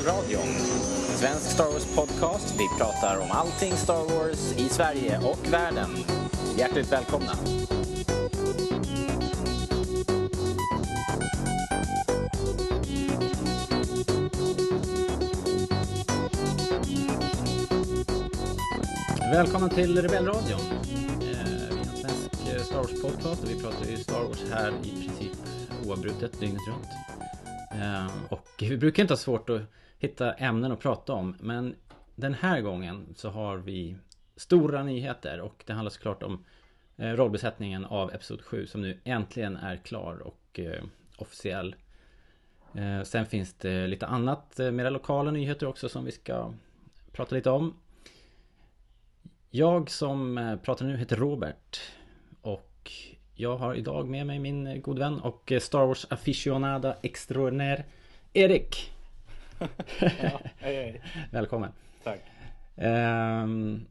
Rebellradion. Svensk Star Wars podcast. Vi pratar om allting Star Wars i Sverige och världen. Hjärtligt välkomna. Välkommen till Rebellradion. Eh, vi är en svensk eh, Star Wars podcast och vi pratar ju Star Wars här i princip oavbrutet dygnet runt. Ehm, och vi brukar inte ha svårt att hitta ämnen att prata om men den här gången så har vi stora nyheter och det handlar såklart om eh, rollbesättningen av Episod 7 som nu äntligen är klar och eh, officiell. Eh, Sen finns det lite annat, eh, mera lokala nyheter också som vi ska prata lite om. Jag som eh, pratar nu heter Robert och jag har idag med mig min eh, god vän och Star Wars aficionada extraordinär Erik. Ja, hej hej. Välkommen. Tack. Ehm,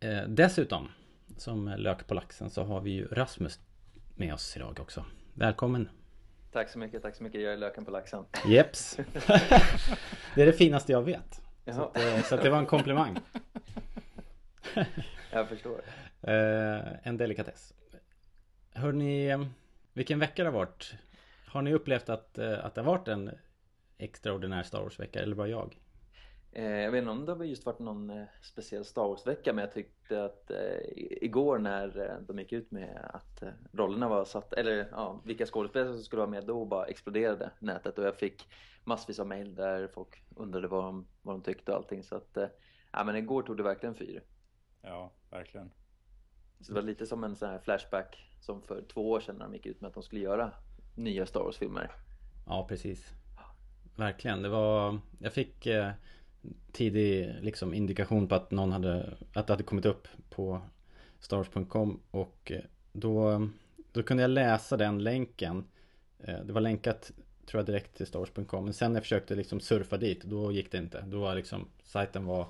eh, dessutom, som lök på laxen, så har vi ju Rasmus med oss idag också. Välkommen. Tack så mycket, tack så mycket. Jag är löken på laxen. Jeps. det är det finaste jag vet. Så, att, eh, så att det var en komplimang. jag förstår. Eh, en delikatess. Hörni, vilken vecka det har varit. Har ni upplevt att, eh, att det har varit en extraordinär Star Wars-vecka eller bara jag? Eh, jag vet inte om det har just varit någon eh, speciell Star Wars-vecka men jag tyckte att eh, igår när de gick ut med att rollerna var satt, eller ja, vilka skådespelare som skulle vara med då bara exploderade nätet och jag fick massvis av mail där folk undrade vad de, vad de tyckte och allting så att ja men igår tog det verkligen fyr. Ja, verkligen. Så det var lite som en sån här flashback som för två år sedan när de gick ut med att de skulle göra nya Star Wars-filmer. Ja, precis. Verkligen. Det var... Jag fick eh, tidig liksom, indikation på att någon hade... Att det hade kommit upp på stars.com och eh, då, då kunde jag läsa den länken. Eh, det var länkat, tror jag, direkt till stars.com Men sen när jag försökte liksom surfa dit, då gick det inte. Då var liksom... Sajten var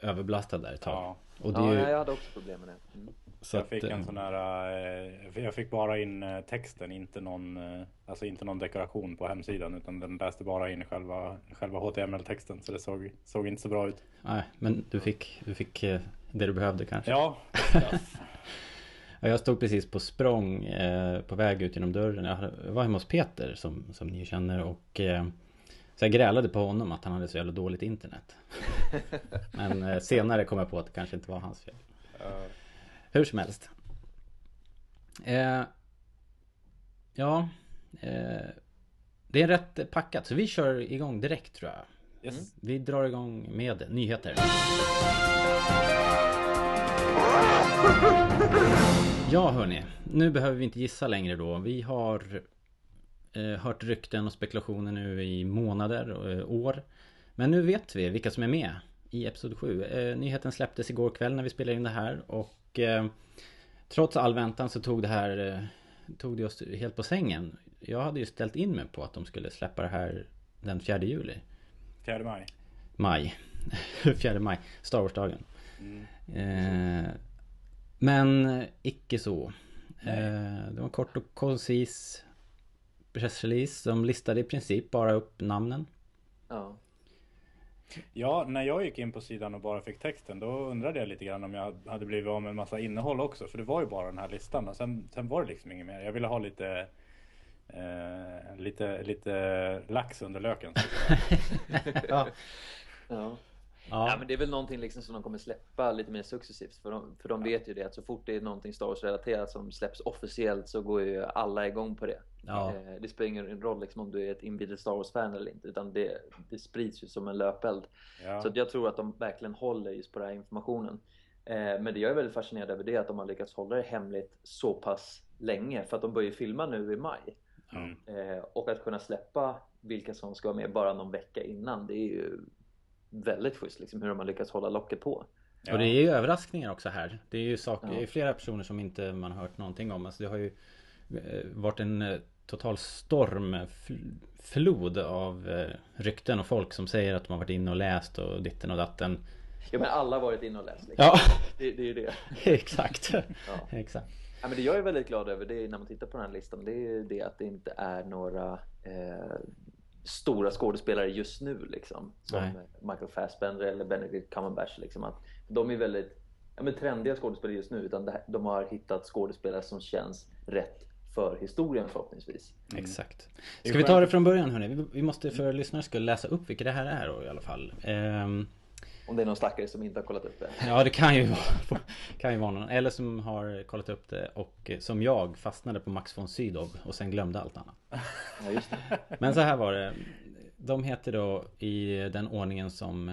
överbelastad där ett tag. Ja, och det Ja, ju, jag hade också problem med det. Mm. så jag att, fick eh, en sån här, eh, jag fick bara in eh, texten, inte någon, alltså inte någon dekoration på hemsidan utan den läste bara in själva, själva HTML-texten så det såg, såg inte så bra ut. Nej, men du fick, du fick det du behövde kanske. Ja, Ja, Jag stod precis på språng eh, på väg ut genom dörren. Jag var hemma hos Peter som, som ni känner och eh, så jag grälade på honom att han hade så jävla dåligt internet. Men eh, senare kom jag på att det kanske inte var hans fel. Hur som helst. Eh, ja, eh, det är rätt packat så vi kör igång direkt tror jag. yes. Vi drar igång med nyheter. Ja hörni, nu behöver vi inte gissa längre då. Vi har hört rykten och spekulationer nu i månader och eh, år. Men nu vet vi vilka som är med i Episod 7. Eh, nyheten släpptes igår kväll när vi spelade in det här och eh, trots all väntan så tog det här eh, tog det oss helt på sängen. Jag hade ju ställt in mig på att de skulle släppa det här den 4 juli. 4 maj. Maj. 4 maj. Star Wars-dagen. Mm. Eh, men eh, icke så. Eh, det var kort och koncis pressrelease som listade i princip bara upp namnen. Ja. Ja, när jag gick in på sidan och bara fick texten då undrade jag lite grann om jag hade blivit av med en massa innehåll också. För det var ju bara den här listan och sen, sen var det liksom inget mer. Jag ville ha lite eh, lite, lite lax under löken. ja. Ja. Ja. Ja men det är väl någonting liksom som de kommer släppa lite mer successivt för de, för de vet ju det att så fort det är någonting Star Wars relaterat som släpps officiellt så går ju alla igång på det. Ja. Eh, Det spelar ingen roll liksom om du är ett inbitet Star Wars-fan eller inte utan det, det sprids ju som en löpeld. Ja. Så jag tror att de verkligen håller just på den här informationen. Eh, Men det jag är väldigt fascinerad över det är att de har lyckats hålla det hemligt så pass länge för att de börjar filma nu i maj. Mm. Och att kunna släppa vilka som ska vara med bara någon vecka innan det är ju väldigt schysst liksom hur de har lyckats hålla locket på. Ja. Och det är ju överraskningar också här. Det är ju saker, Ja. det är flera personer som inte man har hört någonting om. Alltså det har ju eh, varit en eh, total stormflod av eh, rykten och folk som säger att de har varit inne och läst och ditten och datten. Ja men alla har varit inne och läst liksom. Ja, Det, det är ju det. exakt. Ja. Exakt. Ja, men det jag är väldigt glad över det är när man tittar på den här listan det är ju det att det inte är några eh, stora skådespelare just nu liksom. Som Nej. Michael Fassbender eller Benedict Cumberbatch liksom. Att de är väldigt ja, men trendiga skådespelare just nu utan de har hittat skådespelare som känns rätt för historien förhoppningsvis. Mm. Exakt. Ska vi ta det från början hörni? Vi måste för lyssnare skulle läsa upp vilka det här är då, i alla fall. Um... Om det är någon stackare som inte har kollat upp det. Ja det kan ju vara, kan ju vara någon. Eller som har kollat upp det och som jag fastnade på Max von Sydow och sen glömde allt annat. Ja, just det. Men så här var det. De heter då i den ordningen som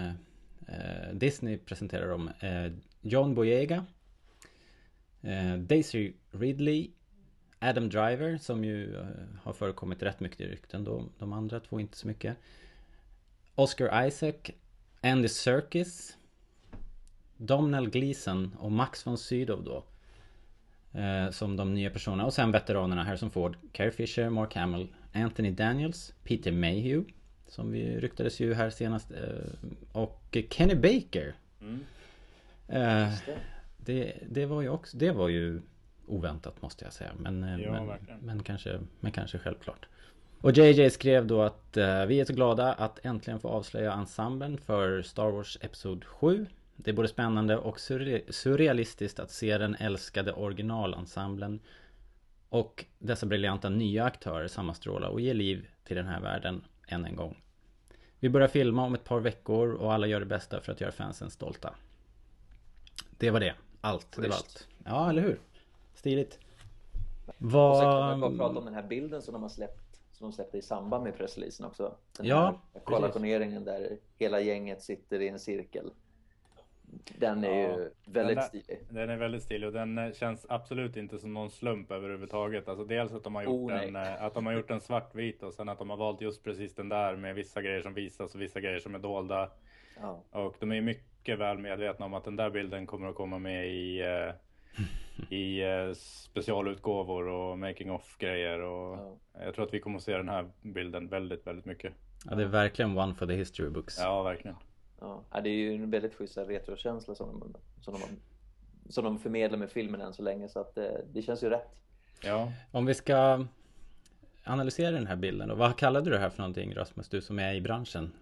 eh, Disney presenterar dem. Eh, John Boyega. Eh, Daisy Ridley. Adam Driver som ju har förekommit rätt mycket i rykten då. De andra två inte så mycket. Oscar Isaac. Andy Serkis. Domhnall Gleeson och Max von Sydow då. Eh, som de nya personerna. Och sen veteranerna Harrison Ford, Carrie Fisher, Mark Hamill, Anthony Daniels, Peter Mayhew. Som vi ryktades ju här senast. Eh, och Kenny Baker. Mm. Eh, det, det var ju också, det var ju oväntat måste jag säga. Men, eh, ja, men, men, kanske, men kanske självklart. Och JJ skrev då att uh, vi är så glada att äntligen få avslöja ensemblen för Star Wars Episod 7. Det är både spännande och surrealistiskt att se den älskade originalensemblen och dessa briljanta nya aktörer sammanstråla och ge liv till den här världen än en gång. Vi börjar filma om ett par veckor och alla gör det bästa för att göra fansen stolta. Det var det. Allt. Det var allt. Ja, eller hur? Stiligt. Vad... Och sen kan man bara prata om den här bilden som de har släppt som de släppte i samband med pressreleasen också. Den ja, här kollationeringen där hela gänget sitter i en cirkel. Den är ja, ju väldigt den stilig. Den är väldigt stilig och den eh, känns absolut inte som någon slump överhuvudtaget. Alltså dels att de har gjort, oh, en, eh, att de har gjort en svartvit och sen att de har valt just precis den där med vissa grejer som visas och vissa grejer som är dolda. Ja. Och de är mycket väl medvetna om att den där bilden kommer att komma med i eh, i eh, specialutgåvor och making off grejer och ja. jag tror att vi kommer att se den här bilden väldigt, väldigt mycket. Ja, det är verkligen one for the history books. Ja, verkligen. Ja, det är ju en väldigt schysst retrokänsla som de, som, de, som de förmedlar med filmen än så länge så att det, eh, det känns ju rätt. Ja. Om vi ska analysera den här bilden och vad kallade du det här för någonting Rasmus, du som är i branschen?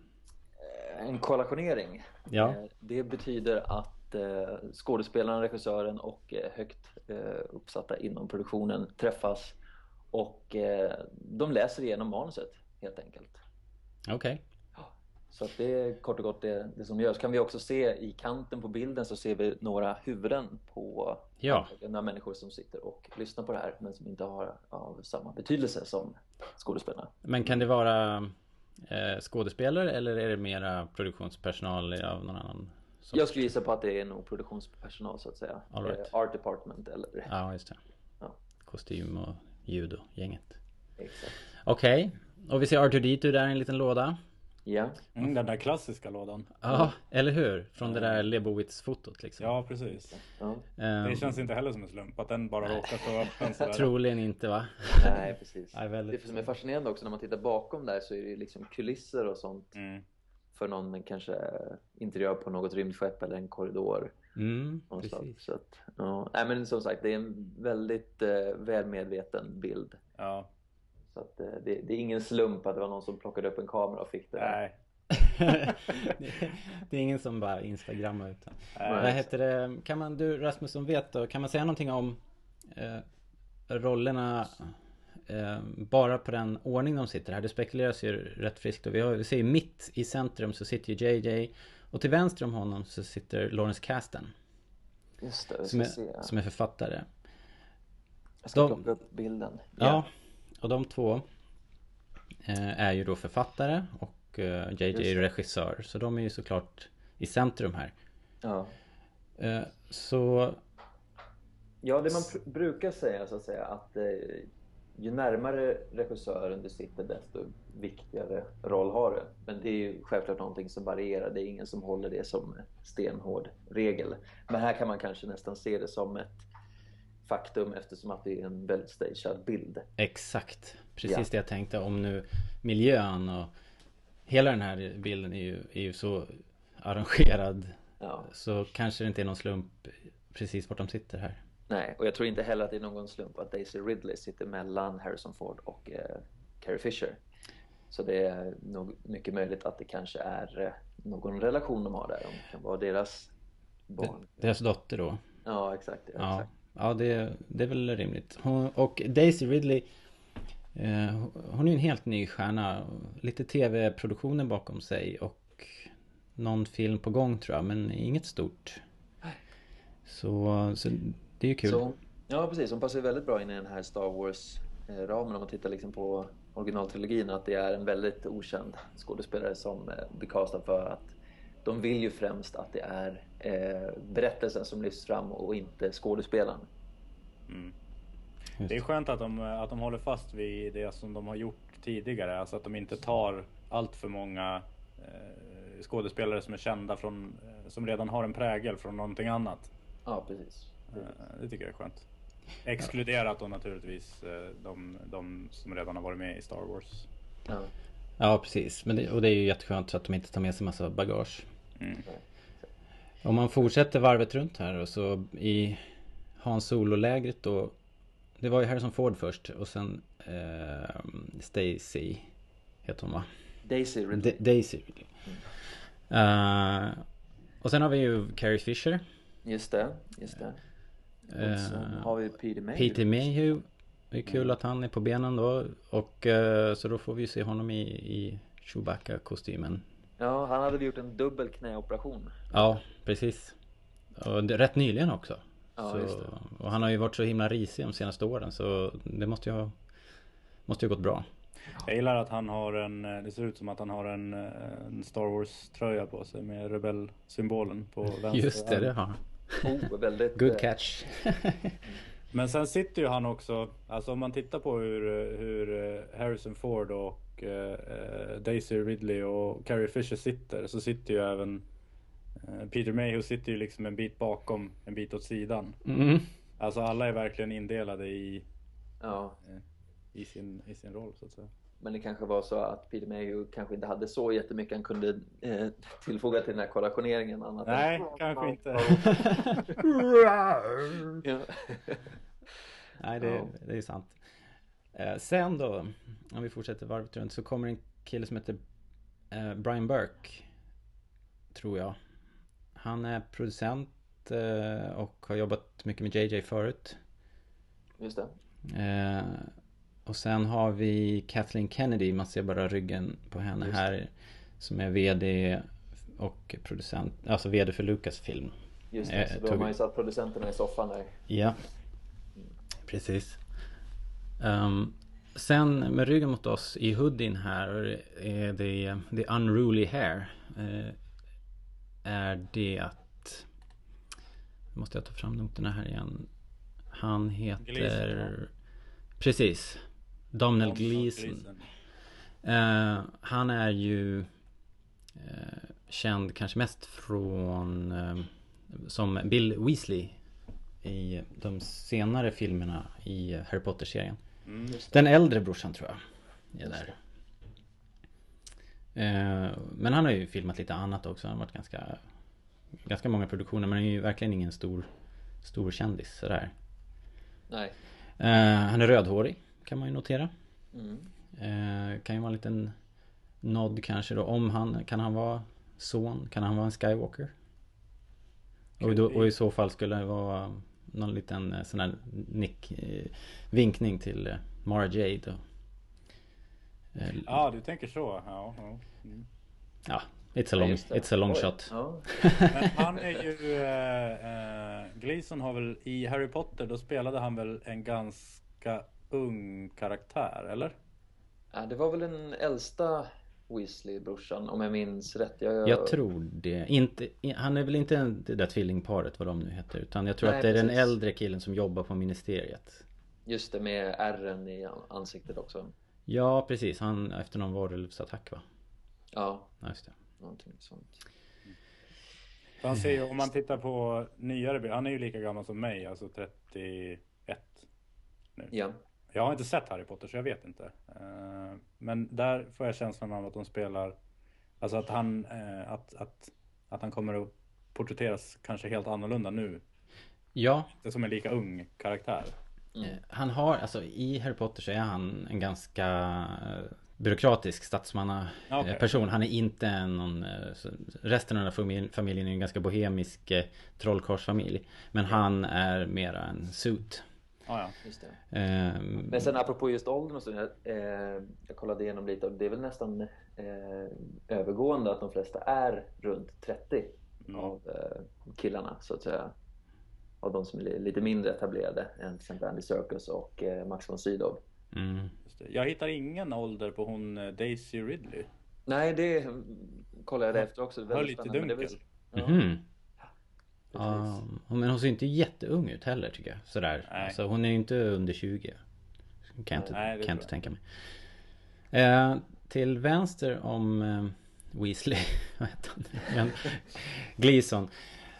Eh, en kollationering. Ja. Det betyder att skådespelaren, regissören och eh, högt eh, uppsatta inom produktionen träffas och eh, de läser igenom manuset helt enkelt. Okej. Okay. Så att det är kort och gott det, det som görs. Kan vi också se i kanten på bilden så ser vi några huvuden på ja. några människor som sitter och lyssnar på det här men som inte har av samma betydelse som skådespelarna. Men kan det vara eh, skådespelare eller är det mera produktionspersonal av någon annan så. Jag skulle gissa på att det är nog produktionspersonal så att säga. right. Eh, art department eller... Ja, just det. Ja. Kostym och ljud och gänget. Exakt. Okej. Okay. Och vi ser Arthur D2 där i en liten låda. Ja. Mm, den där klassiska lådan. Ja, eller hur? Från det där Lebowitz-fotot liksom. Ja, precis. Ja. Um, det känns inte heller som en slump att den bara råkar stå öppen Troligen inte va? Nej, precis. Väldigt... Det som är fascinerande också när man tittar bakom där så är det liksom kulisser och sånt. Mm för någon kanske interiör på något rymdskepp eller en korridor. Mm, precis. Så att, ja. Nej, men som sagt, det är en väldigt eh, välmedveten bild. Ja. Så att, eh, det, det, är ingen slump att det var någon som plockade upp en kamera och fick det. Nej. det är ingen som bara instagrammar utan. Vad heter det? Kan man, du Rasmus som vet då, kan man säga någonting om eh, rollerna eh, bara på den ordning de sitter här. Det spekuleras ju rätt friskt och vi, har, vi ser ju mitt i centrum så sitter ju JJ och till vänster om honom så sitter Lawrence Kasten. Just det, som, är, se, som är författare. Jag ska de, plocka upp bilden. Ja, yeah. och de två eh, är ju då författare och eh, JJ är regissör. Så de är ju såklart i centrum här. Ja. Eh, så Ja, det man brukar säga så att säga att eh, ju närmare regissören du sitter desto viktigare roll har du. Men det är ju självklart någonting som varierar. Det är ingen som håller det som stenhård regel. Men här kan man kanske nästan se det som ett faktum eftersom att det är en väldigt stagead bild. Exakt. Precis ja. det jag tänkte om nu miljön och hela den här bilden är ju, är ju så arrangerad. Ja. Så kanske det inte är någon slump precis vart de sitter här. Nej, och jag tror inte heller att det är någon slump att Daisy Ridley sitter mellan Harrison Ford och eh, Carrie Fisher. Så det är nog mycket möjligt att det kanske är eh, någon relation de har där. De kan vara deras barn. Deras dotter då? Ja, exakt. Ja, Ja, exakt. ja det, det är väl rimligt. Hon, och Daisy Ridley eh, Hon är ju en helt ny stjärna. Lite tv-produktioner bakom sig och någon film på gång tror jag, men inget stort. Så, så det är ju kul. Så, ja, precis. Hon passar ju väldigt bra in i den här Star Wars-ramen om man tittar liksom på originaltrilogin. Att det är en väldigt okänd skådespelare som eh, blir castad för att de vill ju främst att det är eh, berättelsen som lyfts fram och inte skådespelaren. Mm. Det är skönt att de, att de håller fast vid det som de har gjort tidigare. Alltså att de inte tar allt för många eh, skådespelare som är kända från, eh, som redan har en prägel från någonting annat. Ja, precis. Eh, det tycker jag är skönt. Exkluderat då naturligtvis eh, de, de som redan har varit med i Star Wars. Ja. Ja, precis. Men det, och det är ju jätteskönt att de inte tar med sig massa bagage. Mm. Om man fortsätter varvet runt här och så i Han Solo-lägret då Det var ju Harrison Ford först och sen eh, Stacy Heter hon va? Daisy Ridley. Da- Daisy Eh, Och sen har vi ju Carrie Fisher Just det, just det. Och sen Eh, har vi Peter May. Peter Mayhew. Det är kul att han är på benen då. Och eh, så då får vi se honom i, i Chewbacca-kostymen. Ja, han hade gjort en dubbel knäoperation. Ja, precis. Och det, Rätt nyligen också. Ja, så, just det. Och han har ju varit så himla risig de senaste åren så det måste ju ha Måste ju ha gått bra. Jag gillar att han har en, eh, det ser ut som att han har en, en Star Wars tröja på sig med rebellsymbolen på vänster Just det, det har han Oh, väldigt... Good eh, catch Men sen sitter ju han också, alltså om man tittar på hur, hur eh, Harrison Ford och eh, eh, Daisy Ridley och Carrie Fisher sitter så sitter ju även eh, Peter Mayhew sitter ju liksom en bit bakom, en bit åt sidan. mm. Alltså alla är verkligen indelade i, Ja, i, sin, i sin roll så att säga. Men det kanske var så att Peter Mayhew kanske inte hade så jättemycket han kunde eh, tillfoga till den här kollationeringen annat Nej, än... kanske inte. Ja. Nej, det, Ja. det är sant eh, Sen då Om vi fortsätter varvet runt så kommer en kille som heter eh, Brian Burke Tror jag Han är producent eh, och har jobbat mycket med JJ förut Just det. Och sen har vi Kathleen Kennedy, man ser bara ryggen på henne Just här. Som är VD och producent, alltså VD för Lucasfilm. Just det, Eh, så då har man ju satt producenterna i soffan där. Ja, precis. Ehm, sen med ryggen mot oss i hoodien här är det The Unruly Hair. Eh, är det att... Nu måste jag ta fram noterna här igen. Han heter... Gleason, Precis. Domhnall Gleeson. Eh, han är ju eh, känd kanske mest från eh, som Bill Weasley i de senare filmerna i Harry Potter-serien. Mm. Den äldre brorsan tror jag. Är där. Men han har ju filmat lite annat också. Han har varit ganska Ganska många produktioner men han är ju verkligen ingen stor Stor kändis sådär. Nej. Han är rödhårig kan man ju notera. Mm. Eh, kan ju vara en liten nod kanske då om han, kan han vara son? Kan han vara en Skywalker? Och, då, och i så fall skulle det vara någon liten eh, sån här nick, eh, vinkning till eh, Mara Jade och, eh, Ja, du tänker så. Ja, ja. Mm. ja, it's a long, it's a long Oj. shot. Ja. Men han är ju... Eh, eh, Gleason har väl i Harry Potter, då spelade han väl en ganska ung karaktär, eller? ja, det var väl den äldsta Weasley-brorsan om jag minns rätt. Jag, Jag tror det. Inte, han är väl inte en- det där tvillingparet vad de nu heter. Utan jag tror Nej, att det är den precis. äldre killen som jobbar på ministeriet. Just det med ärren i an- ansiktet också. Ja precis, han efter någon varulvsattack va? Ja, Ja just det. någonting sånt. Han ser ju, om man tittar på nyare bilder, han är ju lika gammal som mig, alltså 31 nu. Ja. Jag har inte sett Harry Potter så jag vet inte. Eh, Men där får jag känslan av att de spelar, alltså att han, eh, att, att, att han kommer att porträtteras kanske helt annorlunda nu. Ja, Det är som en lika ung karaktär. Mm. Eh, Han har, alltså i Harry Potter så är han en ganska byråkratisk statsmanna eh, Okej. person. Han är inte någon... Resten av den här familj- familjen är en ganska bohemisk trollkarlsfamilj. Men han är mera en suit. Ja, ja. Just det. Eh, Men sen apropå just åldern och så, jag, eh, jag kollade igenom lite och det är väl nästan eh, övergående att de flesta är runt 30 Mm. av eh, killarna så att säga. Av de som är li- lite mindre etablerade än till exempel Andy Serkis och eh, Max von Sydow. mm. Just det. Jag hittar ingen ålder på hon eh, Daisy Ridley. Nej, det mm, kollade jag efter också. Det väldigt lite spännande, men det dunkel. väl- Ja, Mhm. Precis. Ja, men hon ser inte jätteung ut heller tycker jag. Sådär. Nej. Alltså, hon är ju inte under 20. Kan jag inte, Nej, kan inte tänka mig. Eh, till vänster om eh, Weasley, vad heter han? Gleason.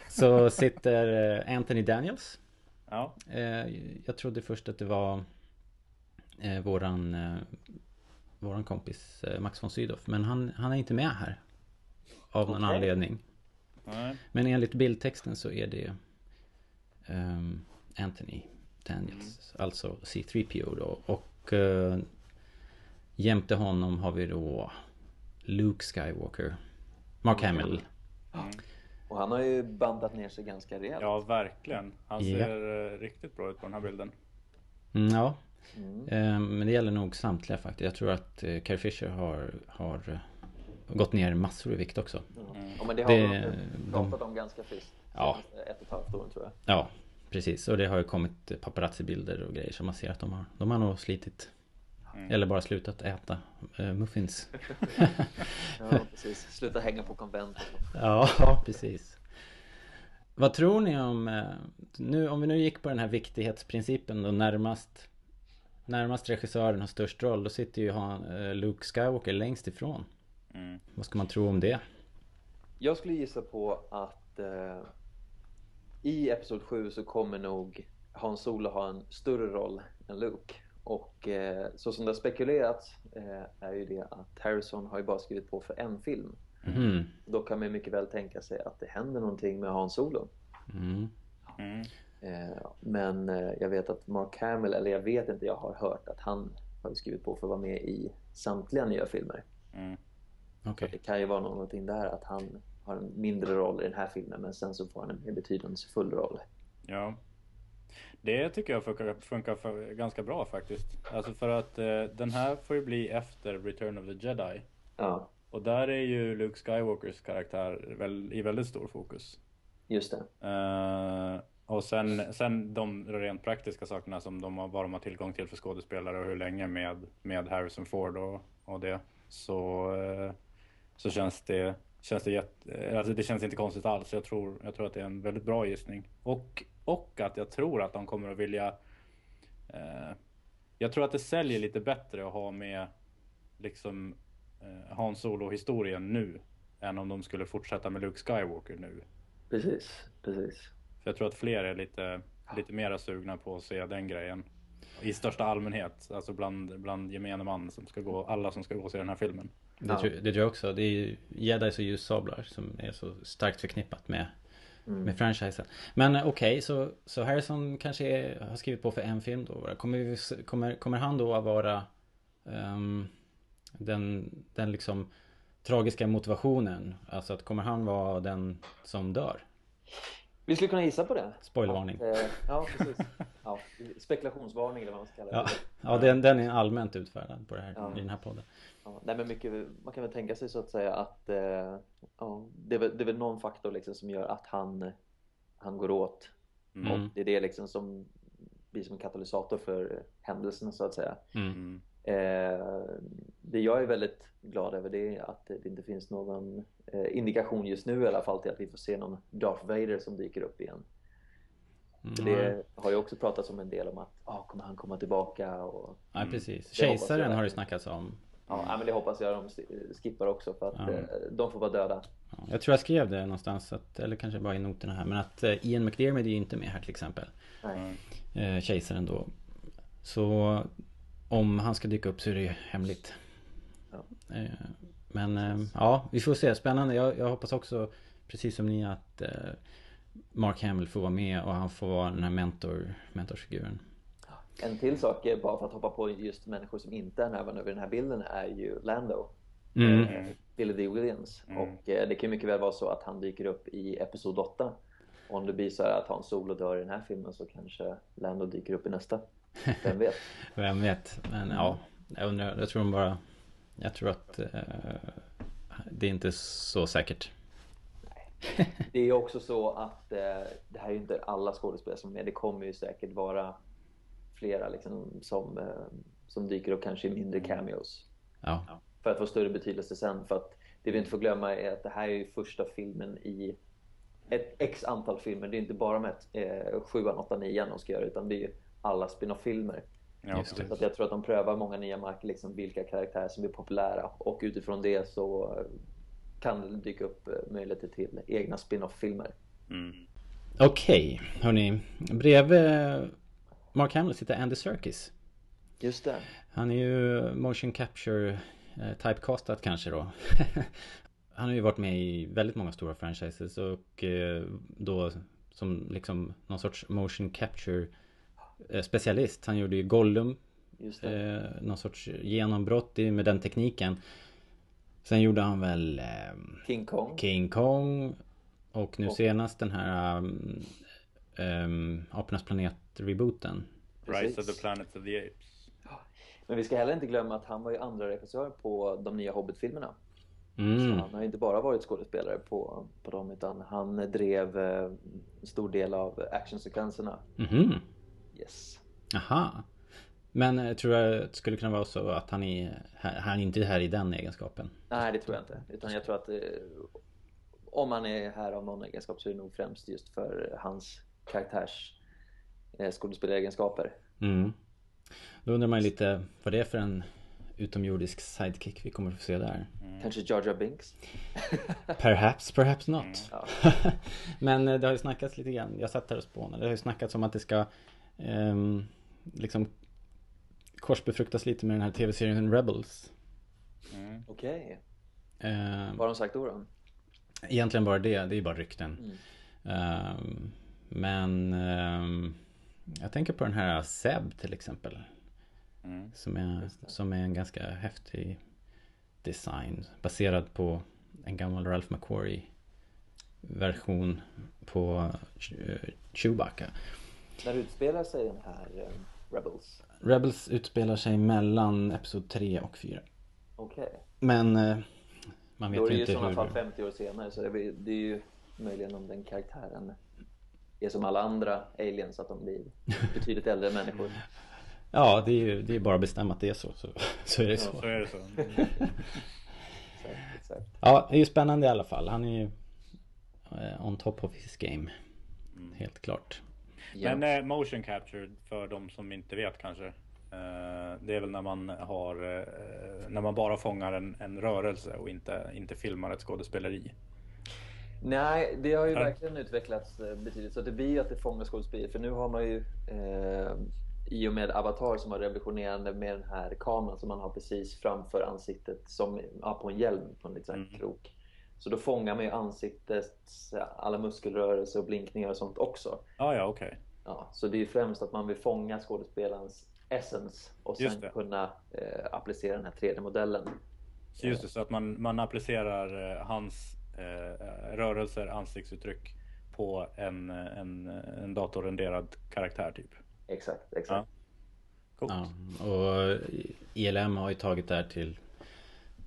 Så sitter eh, Anthony Daniels. Ja, Eh, jag trodde först att det var eh, våran, eh, våran kompis Max von Sydow. Men han, han är inte med här. Av någon Okej. anledning. Nej. Men enligt bildtexten så är det ehm, Anthony Daniels, alltså C3PO då. Och uh, jämte honom har vi då Luke Skywalker, Mark Hamill. Och han har ju bantat ner sig ganska rejält. ja verkligen. Han ser eh, riktigt bra ut på den här bilden. Mm, ja, Mm. Ehm, men det gäller nog samtliga faktiskt. Jag tror att uh, Carrie Fisher har, har eh, gått ner massor i vikt också. Mm. Ja, men det har Det- de pratat om ganska friskt. Ja. Ett och ett halvt år tror jag. Ja, precis. Och det har ju kommit paparazzi-bilder och grejer så man ser att de har, de har nog slitit. Mm. Eller bara slutat äta eh, muffins. Ja, precis. Sluta hänga på konvent. Ja, precis. Vad tror ni om, eh, nu, om vi nu gick på den här viktighetsprincipen då närmast Närmast regissören har störst roll, då sitter ju han, eh, Luke Skywalker längst ifrån. Mm. Vad ska man tro om det? Jag skulle gissa på att eh, i Episod 7 så kommer nog Hans Solo ha en större roll än Luke. Och eh, så som det har spekulerats eh, är ju det att Harrison har ju bara skrivit på för en film. Mhm. Då kan man ju mycket väl tänka sig att det händer någonting med Hans Solo. Mm. Mm. Eh, men eh, jag vet att Mark Hamill, eller jag vet inte, jag har hört att han har skrivit på för att vara med i samtliga nya filmer. Okej. Det kan ju vara någonting där att han har en mindre roll i den här filmen men sen så får han en mer betydelsefull roll. Ja. Det tycker jag funkar, funkar för, ganska bra faktiskt. Alltså för att eh, den här får ju bli efter Return of the Jedi. Ja, Och där är ju Luke Skywalkers karaktär väl, i väldigt stor fokus. just det. Eh, och sen, sen de rent praktiska sakerna som de har, vad de har tillgång till för skådespelare och hur länge med, med Harrison Ford och, och det. Så, eh, så känns det, känns det, jätte, alltså det känns inte konstigt alls. Jag tror, jag tror att det är en väldigt bra gissning. Och, och att jag tror att de kommer att vilja eh, Jag tror att det säljer lite bättre att ha med liksom eh, Hans Solo-historien nu än om de skulle fortsätta med Luke Skywalker nu. Precis, precis. För jag tror att fler är lite, lite mera sugna på att se den grejen. I största allmänhet, alltså bland, bland gemene man som ska gå, alla som ska gå och se den här filmen. Det, Ja. tror, det tror jag också. Det är ju Jedis och ljussablar som är så starkt förknippat med, Mm. med franchisen. Men eh, okej, så, så Harrison kanske är, har skrivit på för en film då. Kommer, vi, kommer, kommer han då att vara ehm, den, den liksom tragiska motivationen? Alltså att kommer han vara den som dör? Vi skulle kunna gissa på det. Spoilervarning. Att, eh, ja, precis. Ja, spekulationsvarning eller vad man ska kalla det. Ja, ja den, den är allmänt utfärdad på det här, Ja. i den här podden. Ja, nej, men mycket, man kan väl tänka sig så att säga att eh, ja, det, är väl, det är väl någon faktor liksom som gör att han, han går åt. Mm. Och det är det liksom som blir som en katalysator för händelserna så att säga. Mm. Mm. Eh, det jag är väldigt glad över det är att det inte finns någon eh, indikation just nu i alla fall till att vi får se någon Darth Vader som dyker upp igen. Mm. det har ju också pratats om en del om att ah, kommer han komma tillbaka och Ja, precis. Hoppas Kejsaren har det snackats om. ja, men det hoppas jag de skippar också för att Ja. eh, de får vara döda. Ja, Jag tror jag skrev det någonstans, att, eller kanske bara i noterna här, men att Ian McDiarmid är ju inte med här till exempel. Nej. Mm. Kejsaren då. Så om han ska dyka upp så är det hemligt. Ja. Eh, men eh, ja, vi får se. Spännande. Jag, jag hoppas också, precis som ni, att eh, Mark Hamill får vara med och han får vara den här mentor, mentorsfiguren. En till sak, är bara för att hoppa på just människor som inte är närvarande över den här bilden, är ju Lando. Mm. Billy D. Williams. Mm. Och det kan mycket väl vara så att han dyker upp i Episod 8. Och om det blir så här att Han Solo dör i den här filmen så kanske Lando dyker upp i nästa. Vem vet? Vem vet. Men ja, jag undrar, jag tror de bara... Jag tror att eh, det är inte så säkert. Det är också så att eh, det här är ju inte alla skådespelare som är med. Det kommer ju säkert vara flera liksom, som, eh, som dyker upp kanske i mindre cameos. Ja. För att få större betydelse sen. För att det vi inte får glömma är att det här är första filmen i ett x antal filmer. Det är inte bara de här eh, 7, 8, 9 de ska göra utan det är ju alla spin-off-filmer. Ja. Så att jag tror att de prövar många nya marker, liksom vilka karaktärer som blir populära och utifrån det så eh, kan det dyka upp eh, möjligheter till egna spin-off-filmer. Mm. Okej, hörni. Bredvid Mark Hamill sitter Andy Serkis. Just det. Han är ju motion capture eh, typecastad kanske då. Han har ju varit med i väldigt många stora franchises och eh, då som liksom någon sorts motion capture eh, specialist. Han gjorde ju Gollum, Just det. eh, någon sorts genombrott i- med den tekniken. Sen gjorde han väl eh, King Kong. King Kong och nu Och- senast den här um, um, Apornas planet-rebooten. Rise of the Planet of the Apes. Men vi ska heller inte glömma att han var ju andra regissör på de nya Hobbit-filmerna. Så Mm. han har inte bara varit skådespelare på, på dem utan han drev eh, en stor del av actionsekvenserna. Mhm. Yes. Aha. Men eh, tror jag att det skulle kunna vara så att han är, han är inte här i den egenskapen? Nej, det tror jag inte. Utan jag tror att eh, om han är här av någon egenskap så är det nog främst just för hans karaktärs eh, skådespelaregenskaper. Mm. Då undrar man ju lite vad det är för en utomjordisk sidekick vi kommer att få se där. Kanske Jar Jar Binks. Perhaps, perhaps not. Ja. Men det har ju snackats lite grann, jag satt här och spånade, det har ju snackats om att det ska ehm, liksom korsbefruktas lite med den här tv-serien Rebels. Mm. Okej. Ehm, Vad har de sagt då? då? Egentligen bara det, det är bara rykten. Mm. Ehm, men ehm, jag tänker på den här Seb till exempel. Mm. Som är, som är en ganska häftig design. Baserad på en gammal Ralph McQuarrie version på eh, Chewbacca. När utspelar sig den här eh, Rebels? Rebels utspelar sig mellan Episod 3 och 4. Okej. Men eh, man vet Då är det ju ju i inte sådana hur... fall 50 år senare så det är, det är ju möjligen om den karaktären är som alla andra aliens att de blir betydligt äldre människor. Ja, det är ju det är bara att bestämma att det är så. Så, så är det Ja, så. så är det så. Exakt, exakt. Ja, det är ju spännande i alla fall. Han är ju eh, on top of his game. Helt klart. Men eh, motion capture för de som inte vet kanske. Eh, det är väl när man har eh, när man bara fångar en, en rörelse och inte, inte filmar ett skådespeleri. Nej, det har ju verkligen utvecklats eh, betydligt. Så det blir ju att det fångar skådespeleriet. För nu har man ju eh, i och med Avatar som var revolutionerande med den här kameran som man har precis framför ansiktet som ja, på en hjälm på en liten Mm. krok. Så då fångar man ju ansiktets alla muskelrörelser och blinkningar och sånt också. Ah, ja, okej. Ja, så det är främst att man vill fånga skådespelarens essence och sen kunna eh, applicera den här 3D-modellen. Så just det, så att man, man applicerar eh, hans eh, rörelser, ansiktsuttryck på en, en, en datorrenderad karaktär typ. Exakt, exakt. Coolt. Ja, och ILM har ju tagit det här till